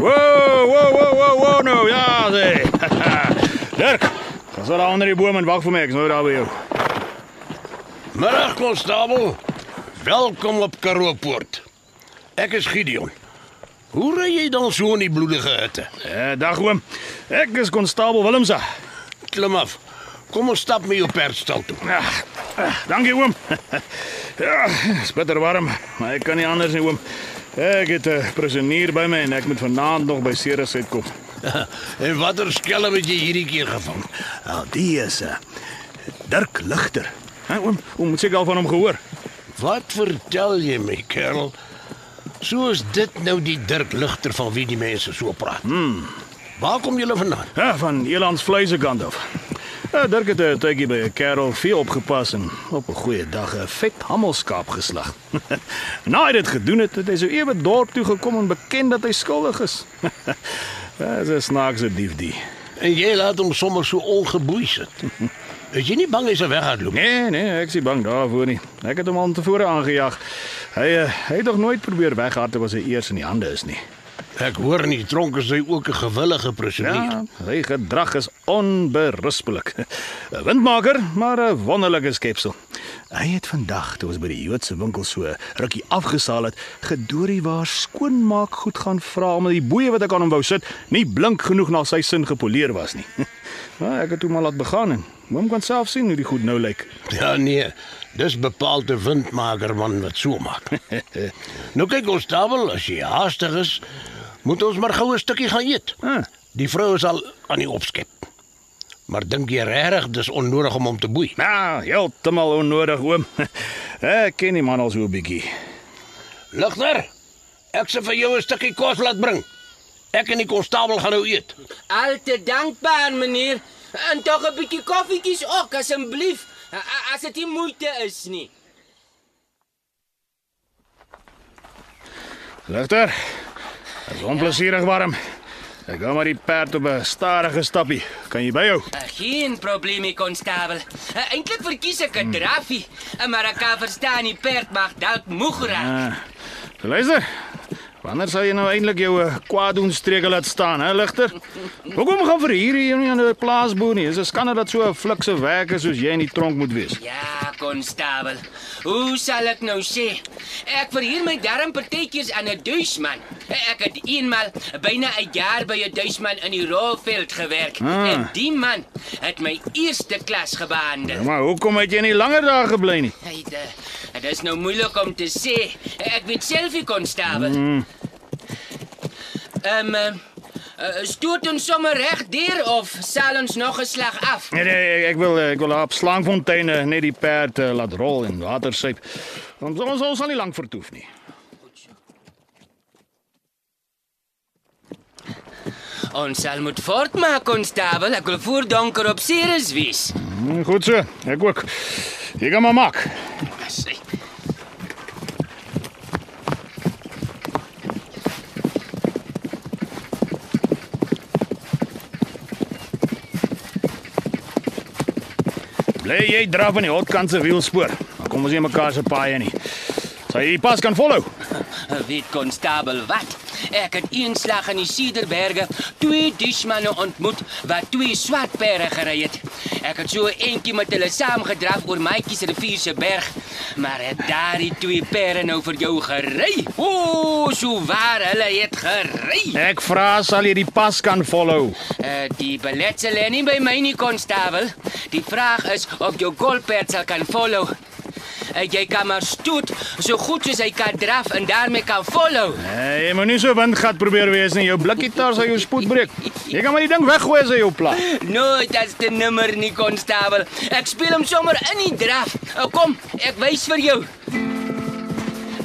Wow, wow, wow, wow, wow nou, ja, sê. *laughs* Dirk, gaan so daar onder die boom en wag vir my, ek's nou daar by jou. Middag konstabel. Welkom op Karoo Poort. Ek is Gideon. Hoe ry jy dan so in die bloedige hitte? Ja, dag oom. Ek is konstabel Willemse. Klim af. Kom ons stap met jou perdstal toe. Ja, dankie oom. *laughs* Ja, is bitter warm, maar ek kan nie anders nie oom. Ek het 'n prisonier by my en ek moet vanaand nog by Ceres uitkom. *laughs* en watter skelm het jy hierdie keer gevang? Nou, die is 'n uh, Dirk Ligter. Ha, oom, oom moet seker al van hom gehoor. Wat vertel jy my, kerel? Soos dit nou die Dirk Ligter van wie die mense so praat. Hmm. Waar kom julle vandaan? Ja, van Elands vleise kant af. Ja, Dirk het 'n tydjie by 'n kerel veel opgepas en op 'n goeie dag 'n vet hammelskaap geslag. *laughs* Na hy dit gedoen het, het hy so ewe dorp toe gekom en beken dat hy skuldig is. *laughs* Ja, Dis 'n snaakse dief die. En jy laat hom sommer so ongeboei sit. *laughs* Is jy nie bang hy sal weghardloop? Nee, nee, ek is nie bang daarvoor nie. Ek het hom al tevore aangejag. Hy uh, hy het nog nooit probeer weghardloop as hy eers in die hande is nie. Ek hoor in die tronk is hy ook 'n gewillige prisonier. Ja, sy gedrag is onberispelik. 'n Windmaker, maar 'n wonderlike skepsel. Hy het vandag, toe ons by die Joodse winkel so rukkie afgesaal het, gedoorie waar skoonmaak goed gaan vra omdat die boeie wat ek aan hom wou sit, nie blink genoeg na sy sin gepoleer was nie. *laughs* Maar ek het hom maar laat begaan en oom kan self sien hoe die goed nou lyk. Ja nee, dis bepaald 'n windmaker man wat so maak. *laughs* nou kyk ons tabel, as jy haastig is, moet ons maar gou 'n stukkie gaan eet. Ah. Die vrou is al aan die opskep. Maar dink jy regtig dis onnodig om hom te boei? Nou, heeltemal onnodig oom. *laughs* Ek ken die man al so 'n bietjie. Ligter, ek sê vir jou 'n stukkie kos laat bring. Ek en die konstabel gaan nou eet. Al te dankbaar, meneer. En tog 'n bietjie koffietjies ook asseblief. As dit nie moeite is nie. Ligter. Dit is onplesierig warm. Ek gaan maar die perd op 'n stadige stappie. Kan jy byhou? Uh, Geen probleem, konstabel. Uh, Eintlik verkies ek 'n draffie, uh, maar ek kan verstaan die perd mag dalk moeg raak. Ah. So luister. Wanneer sal jy nou eintlik jou uh, kwaaddoenstreke laat staan, hè, Ligter? Hoekom gaan vir hier nie aan 'n plaasboer nie? Dis 'n skande dat so 'n flikse werker soos jy in die tronk moet wees. Ja, konstabel. Hoe sal ek nou sê? Ek verhuur my darm partytjies aan 'n duisman. Ek het eenmal byna 'n jaar by 'n duisman in die rolveld gewerk Ah. en die man het my eerste klas gebehandel. Ja, maar hoekom het jy nie langer daar gebly nie? Hey, da- Dit is nou moeilik om te sê. Ek weet self nie konstabel. Hmm. Ehm um, uh, stoot ons sommer reg deur of sal ons nog 'n slag af? Nee, nee, ek wil ek wil daar op Slangfontein net die perd uh, laat rol en water syp. Ons ons, ons sal nie lank vertoef nie. Ons sal moet voortmaak konstabel. Ek wil voor donker op Ceres wees. Hmm, Goed so. Ek ook. Jy gaan maar maak. Sy. Bly jy draf in die hotkant se wielspoor. Dan kom ons nie mekaar se paaie nie. Sal jy die pas kan volhou? *laughs* Weet konstabel wat? Ek het eenslag in die Cederberge twee dishmanne ontmoet wat twee swart perde gery het. Ek het so eentjie met hulle saamgedraf oor Maatjies rivier se berg, maar het daardie twee perde nou vir jou gery? O, so waar hulle het gery. Ek vra sal jy die pas kan volhou? Uh, die beletsel lê nie by my nie, konstabel. Die vraag is of jou golperd sal kan follow. Uh, jy kan maar stoot so goed soos hy kan draf en daarmee kan follow. Nee, jy moet nie so windgat probeer wees nie. Jou blikgitaar sal jou spoed breek. Jy kan maar die ding weggooi as hy jou pla. Nooit as te nimmer nie, konstabel. Ek speel hom sommer in die draf. Uh, kom, ek wys vir jou.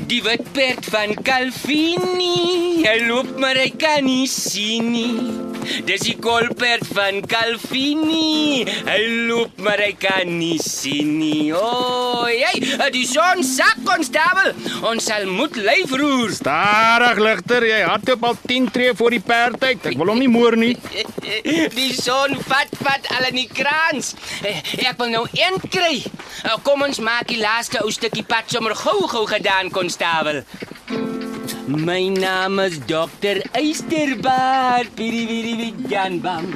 Die wit perd van Calvini. Hy loop maar hy kan nie sien nie. Dis die kolperd van Calvini. Hy loop maar hy kan nie sien nie. O, jy, die son sak konstabel. Ons sal moet lyf roer. Stadig ligter, jy hardloop al 10 tree voor die perd uit. Ek wil hom nie moer nie. *laughs* Die son vat vat al in die kraans. Eh, Ek wil nou een kry. Eh, Kom ons maak die laaste ou stukkie pad sommer gou-gou gedaan, konstabel. My naam is Dokter Eysterbaard, piri piri piri Jan Bam.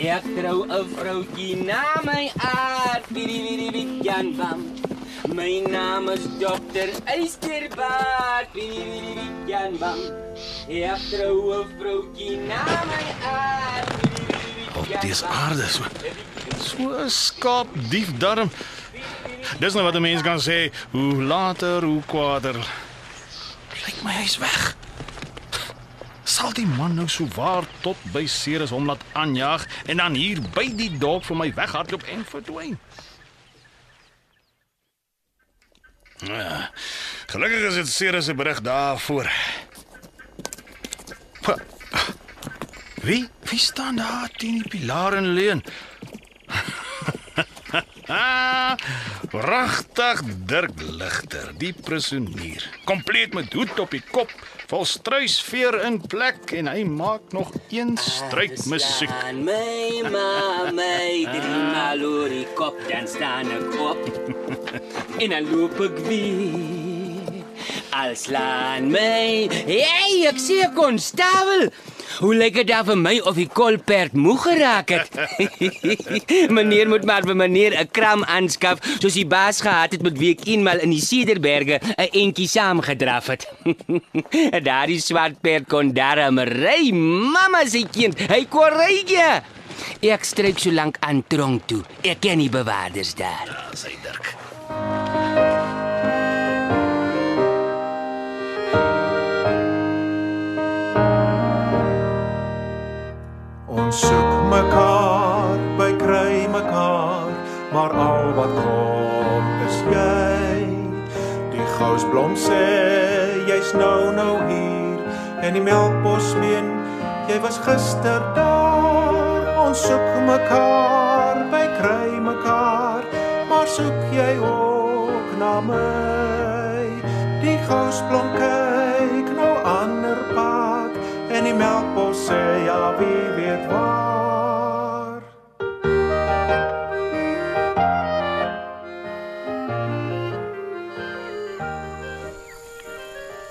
Ek trou 'n vroutjie na my aard, piri piri piri Jan Bam. My naam is Dokter Eysterbaard. Jan Bam. Ek trou 'n vroutjie na my aan. Op dis aarde so. So skaap dief darm. Dis nou wat 'n mens kan sê, hoe later hoe kwaader. Lyk my hy's weg. Sal die man nou so waar tot by Ceres hom laat aanjaag en dan hier by die dorp vir my weghardloop en verdwyn? Ja, gelukkig is dit Ceres se berig daarvoor. Wie? Wie staan daar teen die pilaar en leun? *laughs* Pragtig Dirk Ligter, die prisonier. Kompleet met hoed op die kop, vol struisveer in plek en hy maak nog een stryd musiek. Aan my ma, my drie maal oor die kop, dan staan ek op. *laughs* en dan loop ek weer. Al slaan my. Hey, ek sien konstabel. Hoe lyk dit daar vir my of die kolperd moeg geraak het? *laughs* meneer moet maar vir meneer 'n kram aanskaf, soos die baas gehad het met wie ek eenmal in die Cederberge 'n entjie saamgedraf het. *laughs* Daardie swart perd kon darm ry, mamma se kind. Hy kon ry. ja. Ek stryk so lank aan tronk toe. Ek ken die bewaarders daar. Ja, sy Dirk. Ons soek mekaar, by kry mekaar, maar al wat kom is jy. Die gousblom sê jy's nou nou hier en die melkbos meen jy was gister daar. Ons soek mekaar, by kry mekaar, maar soek jy ook na my? Die gousblom kyk nou ander pad en die melkbos sê ja wie waar.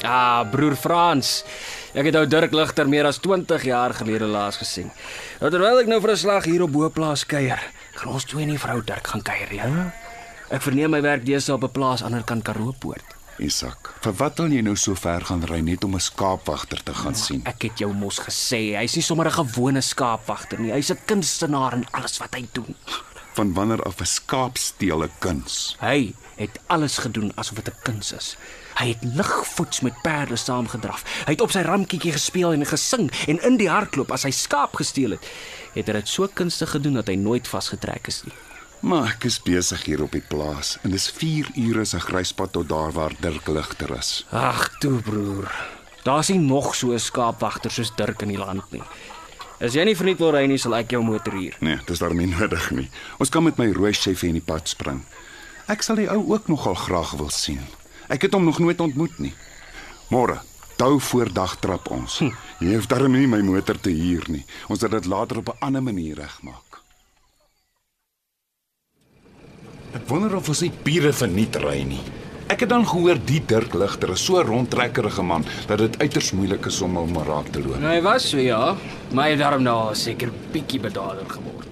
Ah, broer Frans. Ek het ou Dirk Ligter meer as 20 jaar gelede laas gesien. Nou terwyl ek nou vir 'n slag hier op Boplaas kuier, gaan ons twee nie vrou Dirk gaan kuier. Ja? Ek verneem my werk deesdae op 'n plaas aan die ander kant Karoopoort. Isak, vir wat wil jy nou so ver gaan ry net om 'n skaapwagter te gaan sien? Ek het jou mos gesê, hy's nie sommer 'n gewone skaapwagter nie. Hy's 'n kunstenaar in alles wat hy doen. Van wanneer af 'n skaap steel 'n kuns? Hy het alles gedoen asof dit 'n kuns is. Hy het ligvoets met perde saamgedraf. Hy het op sy ramkietjie gespeel en gesing en in die hardloop as hy skaap gesteel het, het hy dit so kunstig gedoen dat hy nooit vasgetrek is nie. Maar ek is besig hier op die plaas en dis 4 ure se gryspad tot daar waar Dirk Ligter is. Ag toe broer. Daar's nie nog so 'n skaapwagter soos Dirk in die land nie. As jy nie verniet wil ry nie, sal ek jou motor huur. Nee, dis daarom nie nodig nie. Ons kan met my rooi chef in die pad spring. Ek sal die ou ook nogal graag wil sien. Ek het hom nog nooit ontmoet nie. Môre, tou voor dag trap ons. Hm. Jy hoef darm nie my motor te huur nie. Ons sal dit later op 'n ander manier regmaak. Ek wonder of ons nie bure verniet ry nie. Ek het dan gehoor die Dirk Ligter is so rondtrekkerige man dat dit uiters moeilik is om hom raak te loop. Nou, hy was so ja, maar hy het daarom nou seker bietjie bedaarder geword.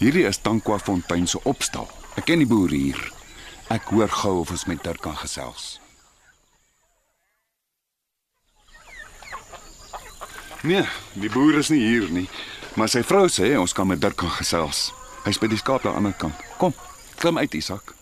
Hierdie is Tankwa Fontein se opstal. Ek ken die boere hier. Ek hoor gou of ons met Dirk kan gesels. Nee, die boer is nie hier nie, maar sy vrou sê ons kan met Dirk kan gesels. Hy's by die skaap aan die ander kant. Kom, klim uit, Isak.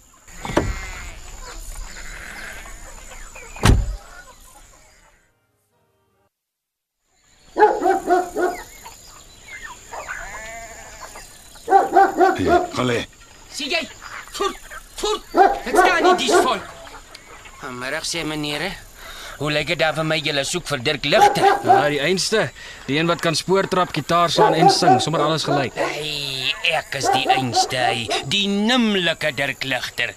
Hey, gaan lê. Sien jy? Voet, voet. Ek staan nie dis vol. Middag sê meneer. Hoe lyk dit daar vir my julle soek vir Dirk Ligter? Ja, die einste, die een wat kan spoortrap, gitaar slaan en sing, sommer alles gelyk. Hey, ek is die einste, hy, die nimmerlike Dirk Ligter.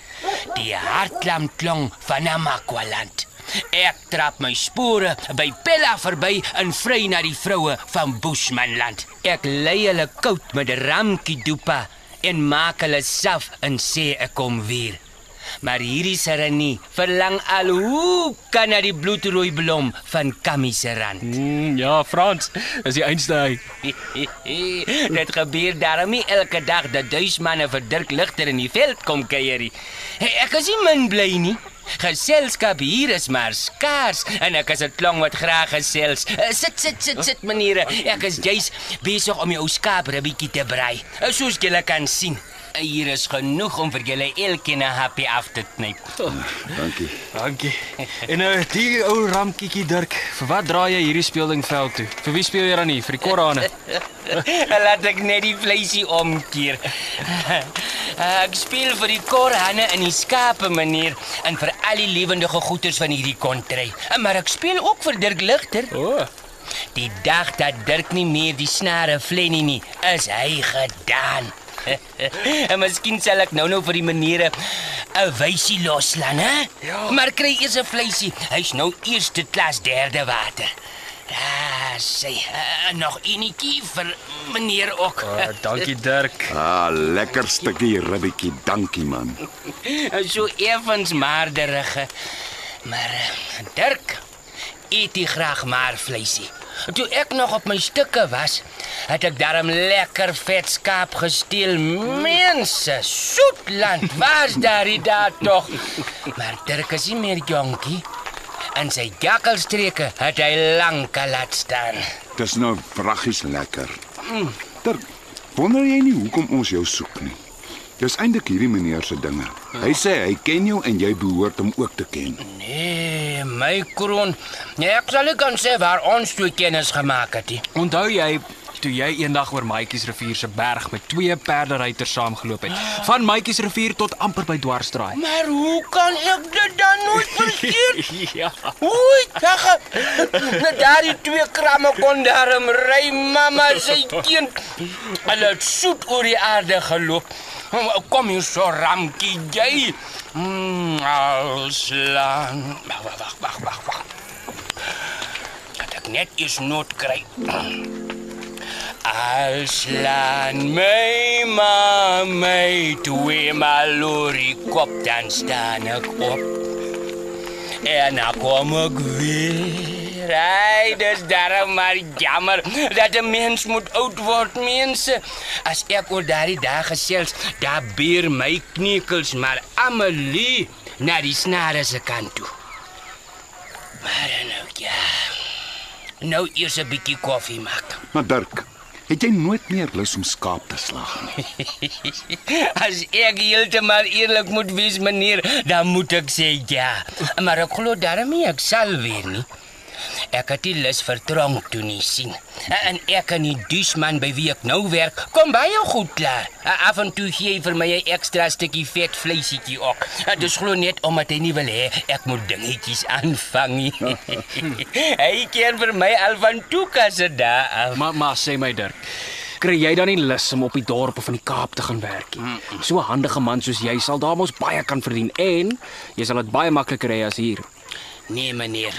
Die hartlam klong van Namakwaland. Ek trap my spore by Pella verby en vry na die vroue van Bushmanland. Ek lei hulle koud met ramkie dopa en maak hulle self en sê ek kom weer. Maar hierdie Serenie verlang al hoe kan na die bloedrooi blom van Kammy se rand. Mm, ja, Frans, is die einste hy. *laughs* Dit gebeur daarom nie elke dag dat duismanne vir Dirk Ligter in die veld kom kuierie. Hey, ek is nie min bly nie. Geselskap hier is maar skaars en ek is 'n klong wat graag gesels. Uh, Sit sit sit sit meneere, ek is juis besig om jou skaap ribbietjie te brei. Uh, Soos julle kan sien. Uh, Hier is genoeg om vir julle elkeen 'n happy af te knyp. Dankie. Dankie. En nou die ou ramkiekie Dirk, vir wat draai jy hierdie speelding veld toe? Vir wie speel jy dan nie? Vir die korrane? *laughs* Laat ek net die vleisie omkeer. *laughs* Ek speel vir die korhanne en die skape meneer en vir al die lewendige goeters van hierdie kontry. Maar ek speel ook vir Dirk Ligter. O. Oh. Die dag dat Dirk nie meer die snare flennie nie, is hy gedaan. *laughs* en miskien sal ek nou nou vir die menere 'n wysie loslaan, hè? Ja. Maar kry eers 'n vleisie. Hy's nou eerste klas derde water. Ja, sê, uh, nog enetjie vir meneer ook. Oh, dankie Dirk. *laughs* Ah, lekker stukkie ribbetjie. Dankie man. *laughs* so effens maarderige. Maar uh, Dirk eet hy graag maar vleisie. Toe ek nog op my stukke was, het ek daarom lekker vet skaap gesteel. Mense, soetland, waar's daardie daar tog? Maar Dirk is nie meer jonkie. En sy jakkalstreke het hy lank laat staan. Dis nou vraggies lekker. Dirk, wonder jy nie hoekom ons jou soek nie? Dis eintlik hierdie meneer se dinge. Hy sê hy ken jou en jy behoort hom ook te ken. Nee, my kroon. Nee, ek sal nie kan sê waar ons twee kennis gemaak het nie. Onthou jy toe jy eendag oor Maatjies rivier se berg met twee perderyters saamgeloop het? Van Maatjies rivier tot amper by Dwarsdraai. Maar hoe kan ek dit dan nooit *laughs* vergeet? ja. Oei, kagga. Net daardie twee kramme kon daarom ry mamma sy kind. Hulle het soet oor die aarde geloop. Kom hier so ramkie jy. Mm, alslaan. Wag, wag, wag, wag, wag, wag. Dat ek net eens nood kry. *clears throat* Alslaan my ma my twee malori kop dan staan ek op. En dan kom ek weer. Ai, dis daarom maar jammer dat 'n mens moet oud word, mense. As ek oor daardie dae gesels, daar beer my kniekels maar Amelie na die snare se kant toe. Maar nou ja. Nou eers 'n bietjie koffie maak. Maar Dirk, het jy nooit meer lus om skaap te slag nie? *laughs* As ek heeltemal eerlik moet wees, meneer, dan moet ek sê ja. Maar ek glo daarmee ek sal weer nie. Ek het die lus vir tronk toe nie sien. En ek en die duisman by wie ek nou werk, kom baie goed klaar. Af en toe gee hy vir my 'n ekstra stukkie vet vleisietjie ook. Dis glo net omdat hy nie wil hê ek moet dingetjies aanvang nie. *laughs* hy ken vir my al van toe kasse daar af. Maar maar sê my Dirk, kry jy dan nie lus om op die dorp of in die Kaap te gaan werk nie? So 'n handige man soos jy sal daar mos baie kan verdien en jy sal dit baie makliker hê as hier. Nee, meneer.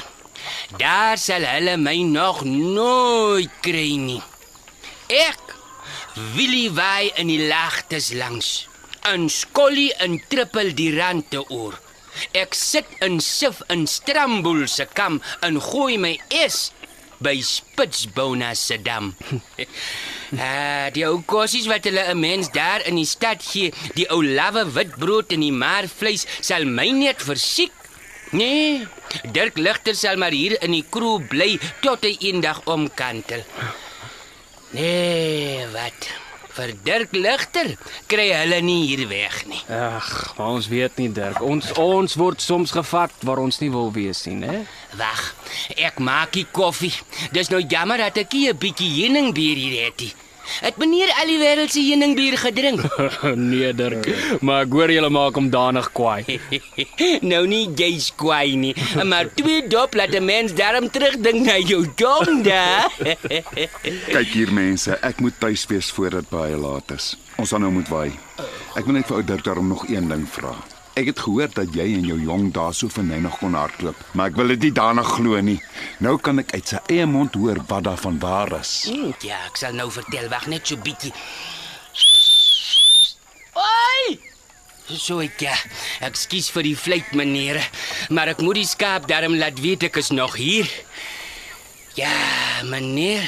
Daar sal hulle my nog nooit kry nie. Ek Willie waai in die lagtes langs. 'n Skollie in trippel die rande oor. Ek sit in sif in Stramboel se kam en gooi my es by Spitsbona se dam. Ah, *laughs* die ou kosies wat hulle 'n mens daar in die stad gee, die ou lawwe witbrood en die maar vleis sal my net versiek. Nee, Dirk Ligter sal maar hier in die kroeg bly tot hy eendag omkantel. Nee, wat? Vir Dirk Ligter kry hulle nie hier weg nie. Ag, maar ons weet nie Dirk. Ons ons word soms gevat waar ons nie wil wees nie, né? Wag, ek maak die koffie. Dis nou jammer dat ek hier 'n bietjie heuningbier hier het. nie. Het meneer al die wêreld se heuningbier gedrink? *laughs* nee Dirk, maar ek hoor julle maak hom danig kwaai. *laughs* nou nie jy's kwaai nie, maar twee dop laat 'n mens daarom terugdink na jou dong *laughs* daar. Kyk hier mense, ek moet tuis wees voordat baie laat is. Ons gaan nou moet waai. Ek wil net vir ou Dirk daarom nog een ding vra. Ek het gehoor dat jy en jou jong daar so verneig kon hardloop, maar ek wil dit nie daarna glo nie. Nou kan ek uit sy eie mond hoor wat daarvan waar is. Hmm, ja, ek sal nou vertel, wag net so bietjie. Oi! So ek ja. Ekskuus vir die vleit meneer, maar ek moet die skaap darm laat weet ek is nog hier. Ja, meneer.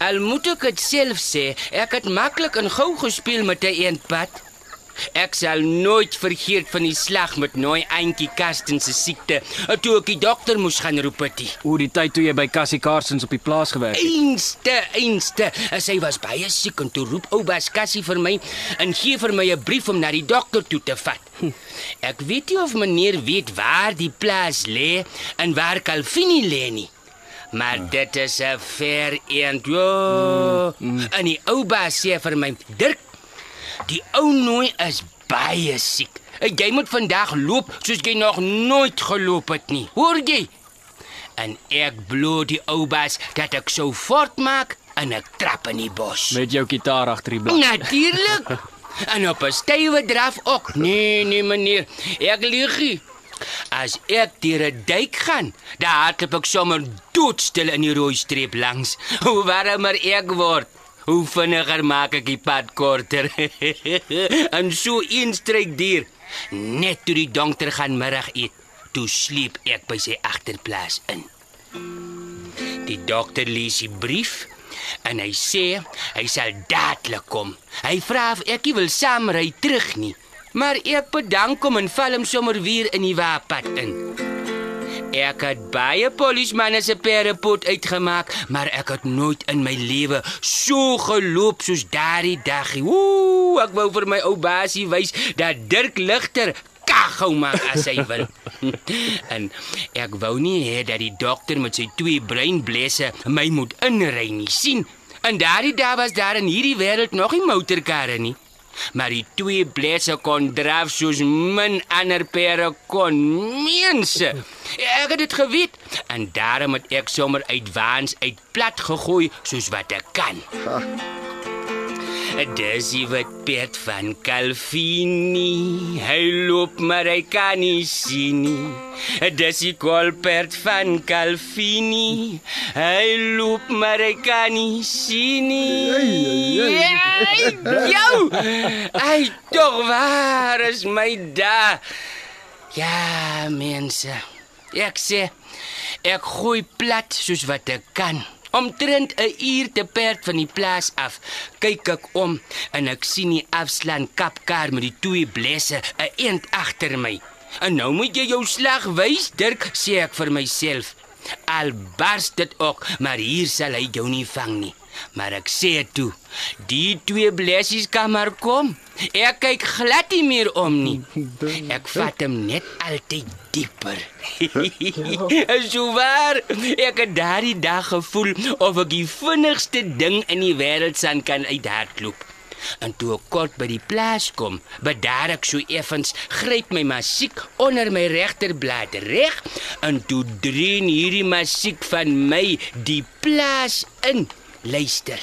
Al moet ek dit self sê, ek het maklik en gou gespeel met 'n eendpad. Ek sal nooit vergeet van die slag met nooi eentjie Karsten se siekte, toe ek die dokter moes gaan roep het. Oor die tyd toe jy by Cassie Carsons op die plaas gewerk het. Einste, einste. Sy was baie siek en toe roep ou Bas Cassie vir my en gee vir my 'n brief om na die dokter toe te vat. Ek weet nie of meneer weet waar die plaas lê en waar Calvini lê nie. Maar dit is 'n ver eend. Jo. En die ou Bas sê vir my, "Dirk, die ou nooi is baie siek. Jy moet vandag loop soos jy nog nooit geloop het nie. Hoor jy?" En ek bloot die ou Bas dat ek sou voortmaak en ek trap in die bos. Met jou gitaar agter die blad. Natuurlik. *laughs* En op 'n stywe draf ook. Nee, nee meneer, ek lieg. As ek deur 'n duik gaan, dan hardloop ek sommer doodstil in die rooi streep langs. *laughs* Hoe warmer ek word, hoe vinniger maak ek die pad korter. *laughs* en so een stryk dier. Net toe die dokter gaan middag eet, toe sleep ek by sy agterplaas in. Die dokter lees die brief en hy sê hy sal dadelik kom. Hy vra of ek nie wil saamry terug nie. Maar ek bedank hom en val hom sommer weer in die waapad in. Ek het baie polismanne se perepot uitgemaak, maar ek het nooit in my lewe so geloop soos daardie dag. nie. Ooh, ek wou vir my ou basie wys dat Dirk Ligter kaggou maak as hy wil. *laughs* en ek wou nie hê dat die dokter met sy twee breinblesse my moet inry nie. sien? En daardie dag was daar in hierdie wêreld nog nie motorkarre nie. Maar die twee blesse kon draf soos min ander pere kon. Mense, ek het dit geweet en daarom het ek sommer uit waans uit plat gegooi soos wat ek kan. Dis die wat perd van Calvini. Hy loop maar hy kan nie sien nie. Dis die kolperd van Calvini. Hy loop maar hy kan nie sien nie. Hey, jou! Ai, tog waar is my da? Ja, mense. Ek sê ek gooi plat soos wat ek kan. Omtrent 'n uur te perd van die plaas af, kyk ek om en ek sien die afslaan kapkar met die twee blesse 'n eend agter my. En nou moet jy jou slag wys, Dirk, sê ek vir myself. Al bars dit ook, maar hier sal hy jou nie vang nie. Maar ek sê toe, die twee blessies kan maar kom. Ek kyk glad nie meer om nie. Ek vat hom net altyd dieper. *laughs* so waar, ek het daardie dag gevoel of ek die vinnigste ding in die wêreld san kan uithardloop. En toe ek kort by die plaas kom, bedaar ek so effens, gryp my musiek onder my regterblad reg en toe dreun hierdie musiek van my die plaas in. Luister.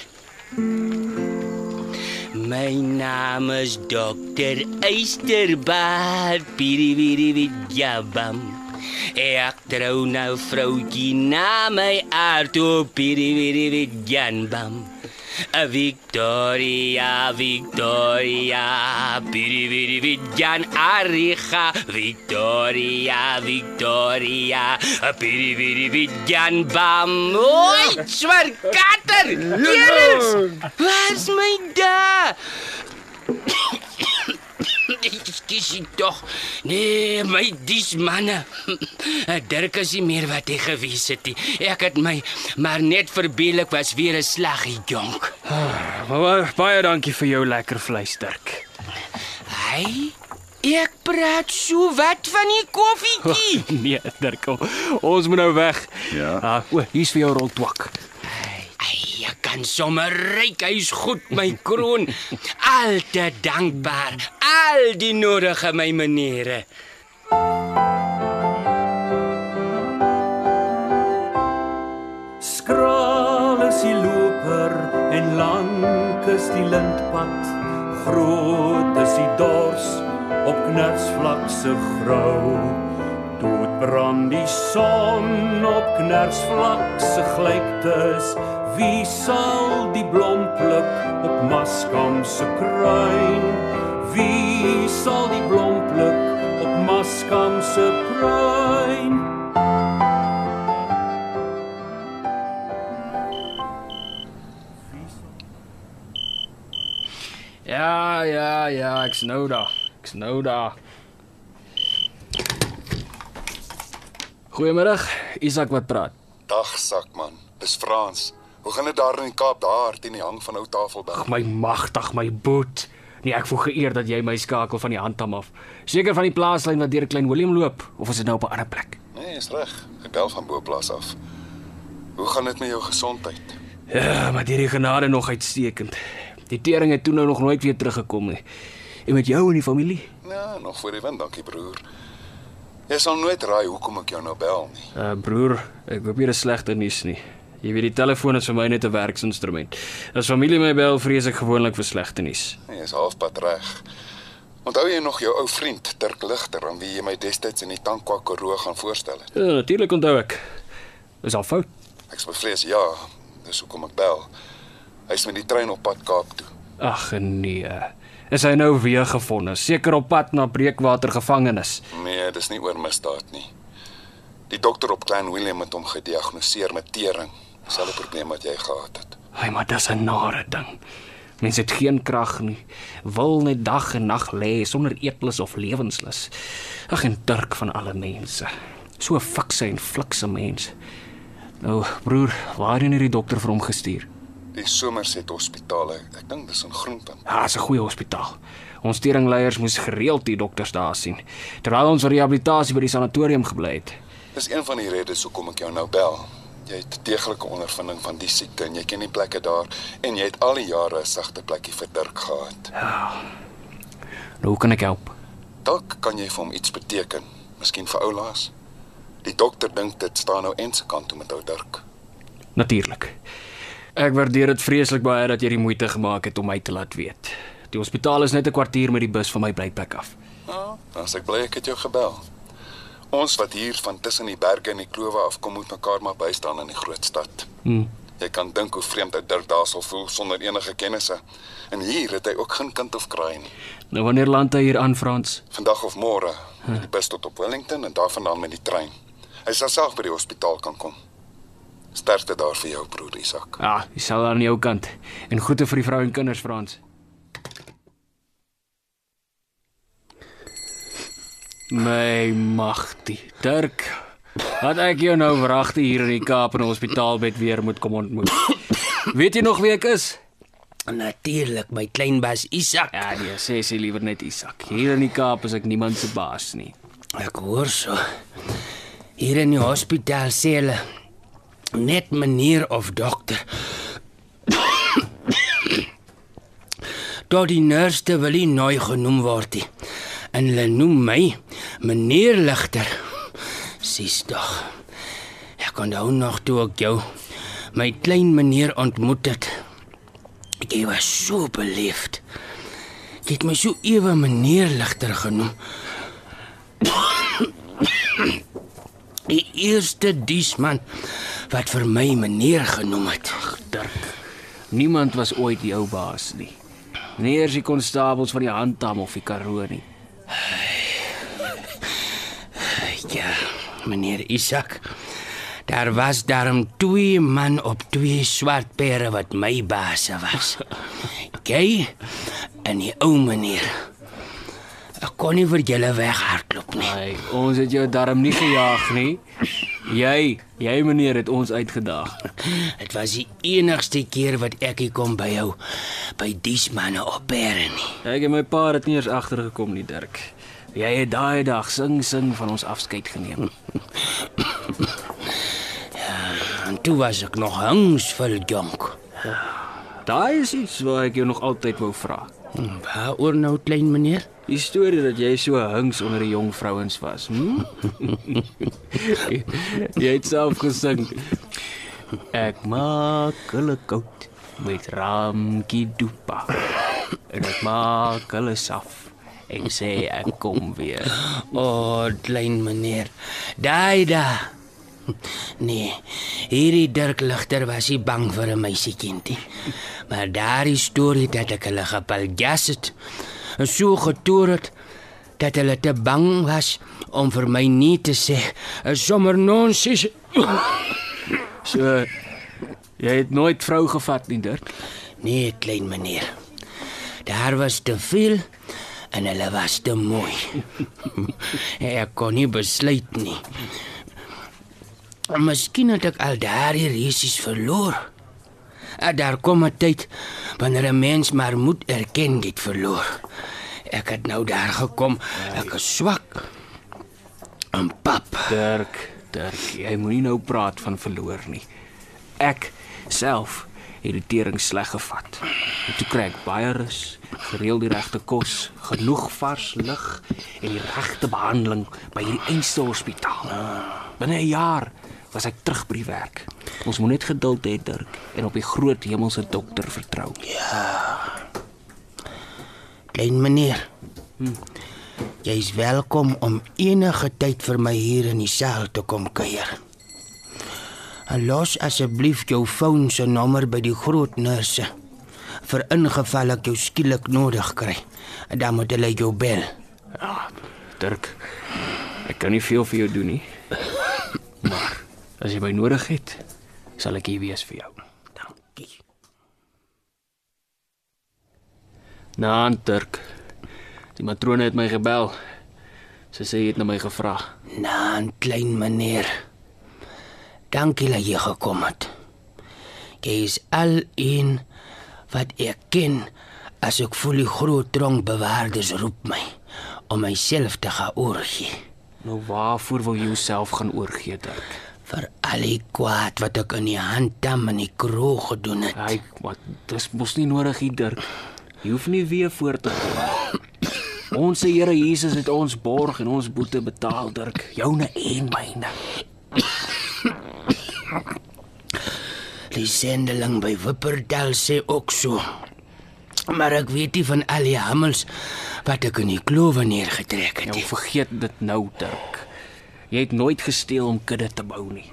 My naam is Dr. Eysterbad Pirivirividjabam. Ek trou nou vroutjie na my Arto Pirivirividjanbam. A Victoria, Victoria, Pirivirividjan Aricha, Victoria, Victoria, Pirivirividjan Bam. Oi, zwart kater! Kerels! Waar's my da? Ekskuus tog. Nee, my dis manne. *laughs* Dirk is nie meer wat hy gewees het nie. Ek het my maar net verbeel ek was weer 'n slaggie jonk. Maar baie dankie vir jou lekker vleis, Dirk. Hy Ek praat so wat van die koffietjie. *laughs* nee, Dirk, ons moet nou weg. Ja. Ah, o, hier's vir jou. Ai, ek kan sommer ryk, hy's goed my kroon. Altyd dankbaar. Al die nodige my menere. Skraal is die loper en lank is die lintpad. Groot is die dors op knersvlak se grou. Dood brand die son op knersvlak se glyktes. Wie sal die blom pluk op maskam se kruin? Wie Wie sal die blom pluk op Maskam se pruin? Ja, ja, ja, ek's nou daar. Ek's nou daar. Goeiemiddag, Isak wat praat. Dag sakman, dis Frans. Hoe gaan dit daar in die Kaap daar teen die hang van ou Tafelberg? Ag my magtig, my boet. Nee, ek voel geëer dat jy my skakel van die handtam af. Seker van die plaaslyn wat deur klein Willem loop of is dit nou op 'n ander plek? Nee, is reg. Ek bel van Boplaas af. Hoe gaan dit met jou gesondheid? Ja, maar die genade nog uitstekend. Die tering het toe nou nog nooit weer teruggekom nie. En met jou en die familie? Ja, nog voor die wind, dankie broer. Jy sal nooit raai hoekom ek jou nou bel nie. Uh broer, ek hoop jy het slegte nuus nie. Jy weet die telefoon is vir my net 'n werksinstrument. As familie my bel, vrees ek gewoonlik vir slegte nuus. Jy is halfpad reg. Onthou jy nog jou ou vriend Dirk Ligter aan wie jy my destyds in die Tankwa Karoo gaan voorstel het? Ja, natuurlik onthou ek. Is al fout. Ek bevrees ja, dis hoekom ek bel. Hy's met die trein op pad Kaap toe. Ag nee. Is hy nou weer gevind? Seker op pad na Breekwater gevangenis. Nee, dis nie oor misdaad nie. Die dokter op Klein Willem het hom gediagnoseer met tering. Selfe probleem wat jy gehad het. Ai, maar dis 'n nare ding. Mense het geen krag nie. Wil net dag en nag lê sonder eetlus of lewenslus. Ag en Dirk van alle mense. So fikse en flikse mens. Nou, broer, waarheen het die dokter vir hom gestuur? Die Somerset Hospitaal, ek, dink dis in Groenpunt. Ja, dis 'n goeie hospitaal. Ons teringleiers moes gereeld die dokters daar sien terwyl ons rehabilitasie by die sanatorium gebly het. Dis een van die redes hoekom ek jou nou bel. Jy het deeglike ondervinding van die siekte en jy ken die plekke daar en jy het al die jare 'n sagte plekkie vir Dirk gehad. Ja. Nou, hoe kan ek help? Dalk kan jy vir hom iets beteken, miskien vir oulaas. Die dokter dink dit staan nou en se kant toe met ou Dirk. Natuurlik. Ek waardeer dit vreeslik baie dat jy die moeite gemaak het om my te laat weet. Die hospitaal is net 'n kwartier met die bus van my blyplek af. Ja, as ek bly ek het jou gebel. Ons wat hier van tussen die berge en die klowe afkom moet mekaar maar bystaan in die groot stad. Hm. Jy kan dink hoe vreemd uit Dirk daar sal voel sonder enige kennisse. En hier het hy ook geen kind of kraai nie. Nou wanneer land hy hier aan Frans? Vandag of môre met die bus tot op Wellington en daarvandaan met die trein. Hy sal self by die hospitaal kan kom. Sterkte daar vir jou broer Isak. Ja, hy sal aan jou kant. En groete vir die vrou en kinders Frans. My magtie, Dirk. Wat ek jou nou wragte hier in die Kaap in 'n hospitaalbed weer moet kom ontmoet. Weet jy nog wie ek is? Natuurlik, my klein baas Isak. Ja, nee, sê sy liewer net Isak. Hier in die Kaap is ek niemand se baas nie. Ek hoor so. Hier in die hospitaal sê hulle net meneer of dokter. Tot die nurse wil nie nooi genoem word nie. En hulle noem my meneer Ligter. Sis tog. Ek kon nou nog toe ek jou my klein meneer ontmoet het. Jy was so beleefd. Jy het my so ewe meneer Ligter genoem. Die eerste diesman wat vir my meneer genoem het. Dirk. Niemand was ooit jou baas nie. Nie eers die konstabels van die handtam of die Karoo nie. *sighs* Ja, meneer Isak. Daar was daarom twee man op twee swart pere wat my baas was. *laughs* Jy en die ou meneer. Ek kon nie vir julle weghardloop nie. Hey, ons het jou darm nie gejaag nie. Jy, jy meneer het ons uitgedaag. *laughs* Dit was die enigste keer wat ek hier kom by jou by dies manne op pere nie. Ek en my pa het nie eers agtergekom nie, Dirk. Jy het daai dag sing sing van ons afskeid geneem. *laughs* ja, en toe was ek nog hangsvol jonk. Daai is iets wat ek jou nog altyd wou vra. Waaroor nou klein meneer? Die storie dat jy so hings onder die jong vrouens was. Hm? *laughs* jy het self gesing. Ek maak hulle koud met ramkie dopa. En ek maak hulle saf. Ek sê ek kom weer. O, oh, klein meneer. Daai da. *laughs* Nee, hierdie Dirk Ligter was nie bang vir 'n meisiekindie. Maar daardie storie dat ek hulle gepaljas het, en so getoer het dat hulle te bang was om vir my nie te sê 'n sommer nonsies. *laughs* So jy het nooit vrou gevat nie, Dirk. Nee, klein meneer. Daar was te veel en hulle was te mooi. *laughs* ek kon nie besluit nie. Miskien het ek al daardie resies verloor. En daar kom 'n tyd wanneer 'n mens maar moet erken dit verloor. Ek het nou daar gekom. Ek is swak. En pap, Dirk, Dirk, jy moenie nou praat van verloor nie. Ek self het die tering sleg gevat. En toe kry ek baie rus, gereeld die regte kos, genoeg vars lug en die regte behandeling by hierdie einste hospitaal. Binne 'n jaar was ek terug by die werk. Ons moet net geduld hê, Dirk, en op die groot hemelse dokter vertrou. klein meneer. Hm. Jy's welkom om enige tyd vir my hier in die saal te kom kuier. En los asseblief jou foon se nommer by die groot nurse vir ingeval ek jou skielik nodig kry. Dan moet hulle jou bel. Ja, Dirk. Ek kan nie veel vir jou doen nie. Maar as jy my nodig het, sal ek hier wees vir jou. Dankie. Nou, Dirk. Die matrone het my gebel. Sy sê jy het na my gevra. Naan klein meneer. Dankie dat jy gekom het. Jy is al een wat ek ken as ek voel die groot tronk bewaarders roep my om myself te gaan oorgee. Nou waarvoor wil jy jouself gaan oorgee, Dirk? Vir al die kwaad wat ek in die handtam en die kroeg gedoen het. Hy, wat dis mos nie nodig hier, Dirk. Jy hoef nie weer voort te gaan. Ons Here Jesus het ons borg en ons boete betaal, Dirk. Joune en myne. Die sendeling by Wippertal sê ook so. Maar ek weet nie van al die hammels wat ek in die klowe neergetrek het. Jy vergeet dit nou, Dirk. Jy het nooit gesteel om kudde te bou nie.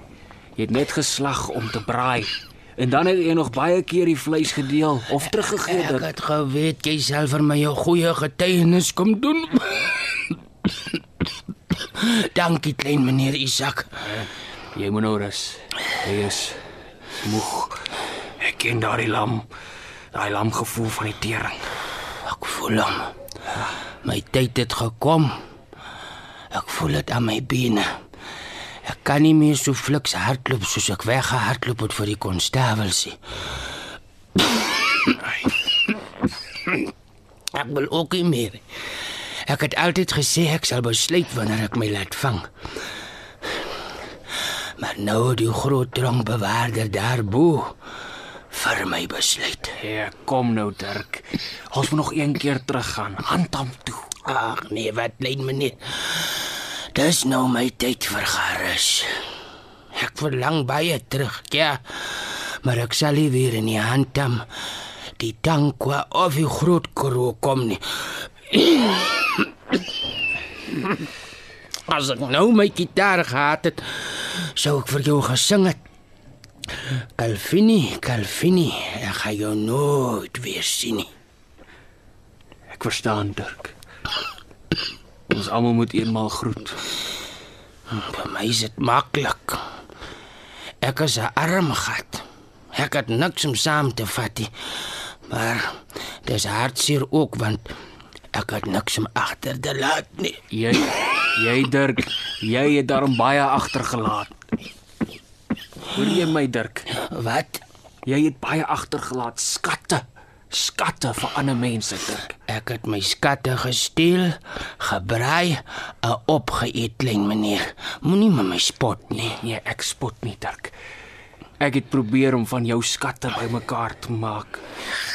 Jy het net geslag om te braai. En dan het jy nog baie keer die vleis gedeel of teruggegee, Ek Dirk. het geweet jy sal vir my 'n goeie getuienis kom doen. Dankie klein meneer Isak. Jy moet nou rus. Jy is moeg. Ek ken daardie lam. Daai lam gevoel van die tering. Ek voel hom. My tyd het gekom. Ek voel dit aan my bene. Ek kan nie meer so fliks hardloop soos ek weggehardloop het vir die konstabels nie. Ek wil ook nie meer. Ek het altyd gesê ek sal besluit wanneer ek my laat vang. Maar nou die groot dronk bewaarder daarbo vir my besluit. Ja, kom nou, Dirk. Ons moet nog een keer teruggaan. Handam toe. Ag nee, wat klein meneer. Dis nou my tyd vir gerus. Ek verlang baie terug, ja. Maar ek sal nie weer in die handtam die tankwa of die groot kro kom nie. As ek nou my gitaar gehad het, sou ek vir jou gesing het. Calvini, Calvini, ek gaan jou nooit weer sien nie. Ek verstaan, Dirk. Ons almal moet eenmaal groet. Vir my is dit maklik. Ek is 'n arm gat. Ek het niks om saam te vat nie. Maar dis hartseer ook want ek het niks om agter te laat nie. Jy jy Dirk, jy het daarom baie agtergelaat. Hoor jy my, Dirk? Wat? Jy het baie agtergelaat, skatte. Skatte vir ander mense, Dirk. Ek het my skatte gesteel, gebraai en opgeëet, klein meneer. Moenie met my spot nie. Nee, ek spot nie, Dirk. Ek het probeer om van jou skatte bymekaar te maak.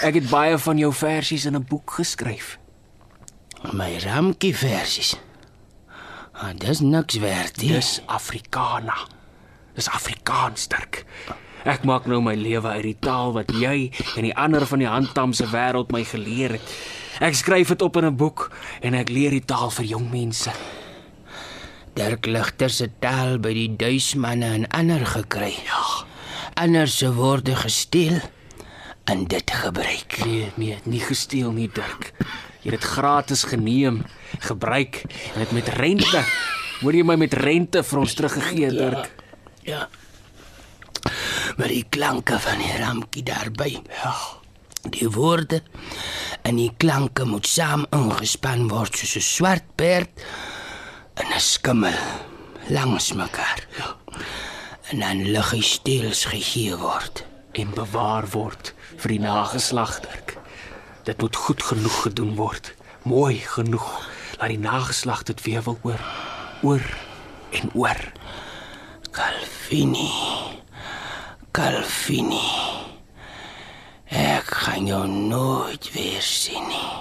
Ek het baie van jou versies in 'n boek geskryf. My ramkie versies. Ah, dis niks werd nie. Dis Afrikaana. Dis Afrikaans, Dirk. Ek maak nou my lewe uit die taal wat jy en die ander van die handtamse wêreld my geleer het. Ek skryf dit op in 'n boek en ek leer die taal vir jong mense. Dirk Ligter se taal by die duismanne en ander gekry. Ja. Ander se woorde gesteel en dit gebruik. Nee, nee, nie gesteel nie, Dirk. Jy het dit gratis geneem, gebruik en dit met rente. Hoor jy my met rente vir ons teruggegee, Dirk? Ja. Maar die klanke van die ramkie daarby. Ja. Die woorde en die klanke moet saam ingespan word soos 'n swart perd en 'n skimmel langs mekaar. Ja. En dan liggies steels gegee word en bewaar word vir die nageslag, Dirk. Dit moet goed genoeg gedoen word. Mooi genoeg dat die nageslag dit weer wil hoor. Oor en oor. Calvini. Calvini. Ek gaan jou nooit weer sien nie.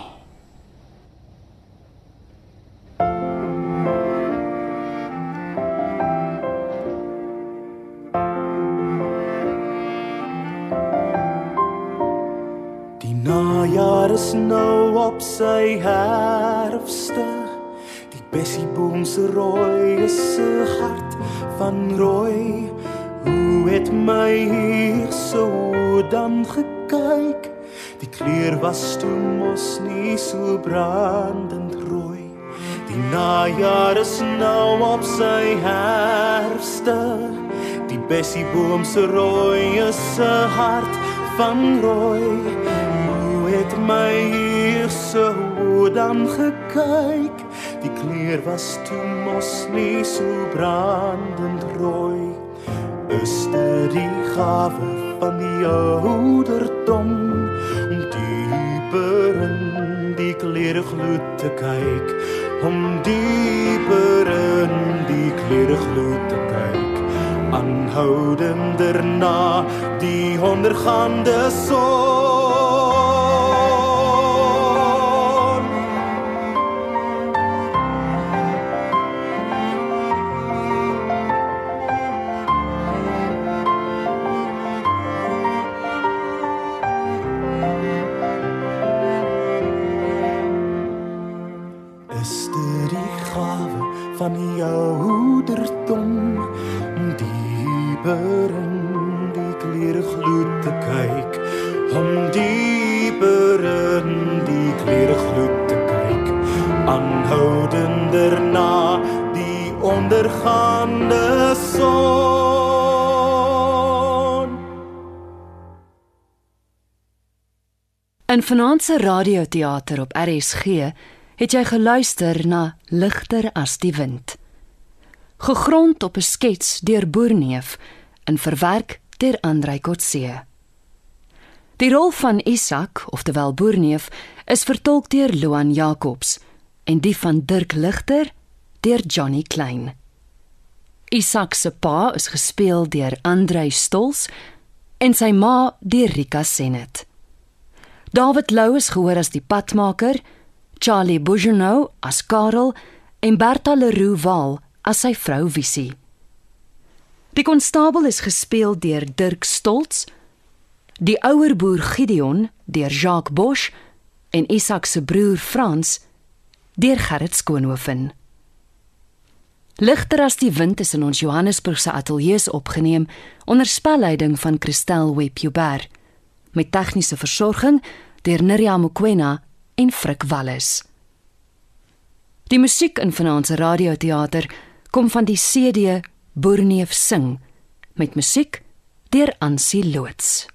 Die najaar is nou op sy herfste. Die bessieboom se rooi is 'n hart van rooi. Hoe het my hier so dan gekyk? Die kleur was toe mos nie so brandend rooi. Die najaar is nou op sy herfste. Die bessieboom se rooi is 'n hart van rooi. Hoe het my hier so dan gekyk? Die kleur was toe mos nie so brandend rooi. Is dit die gawe van die ouderdom om dieper in die klere gloed te kyk, om dieper in die klere gloed te kyk, aanhoudender na die ondergaande son. In vanaand se radioteater op RSG het jy geluister na Ligter as die wind. Gegrond op 'n skets deur Boerneef en verwerk deur Andrei Kotse. Die rol van Isak, oftewel Boerneef, is vertolk deur Loan Jacobs en die van Dirk Ligter deur Johnny Klein. Isak se pa is gespeel deur Andrei Stols en sy ma deur Rika Senet. David Lou is gehoor as die padmaker, Charlie Bourgenou as Karel en Bertha Leroux Wal as sy vrou Visie. Die konstabel is gespeel deur Dirk Stolz, die ouer boer Gideon deur Jacques Bosch en Isak se broer Frans deur Gerrit Skoonhoven. Ligter as die wind is in ons Johannesburgse ateljee opgeneem onder spelleiding van Christel Webjuber met tegniese versorging deur Nirja Mukwena en Frik Wallis. Die musiek in vanaand se radioteater kom van die CD Boerneef sing met musiek deur Ansie Loots.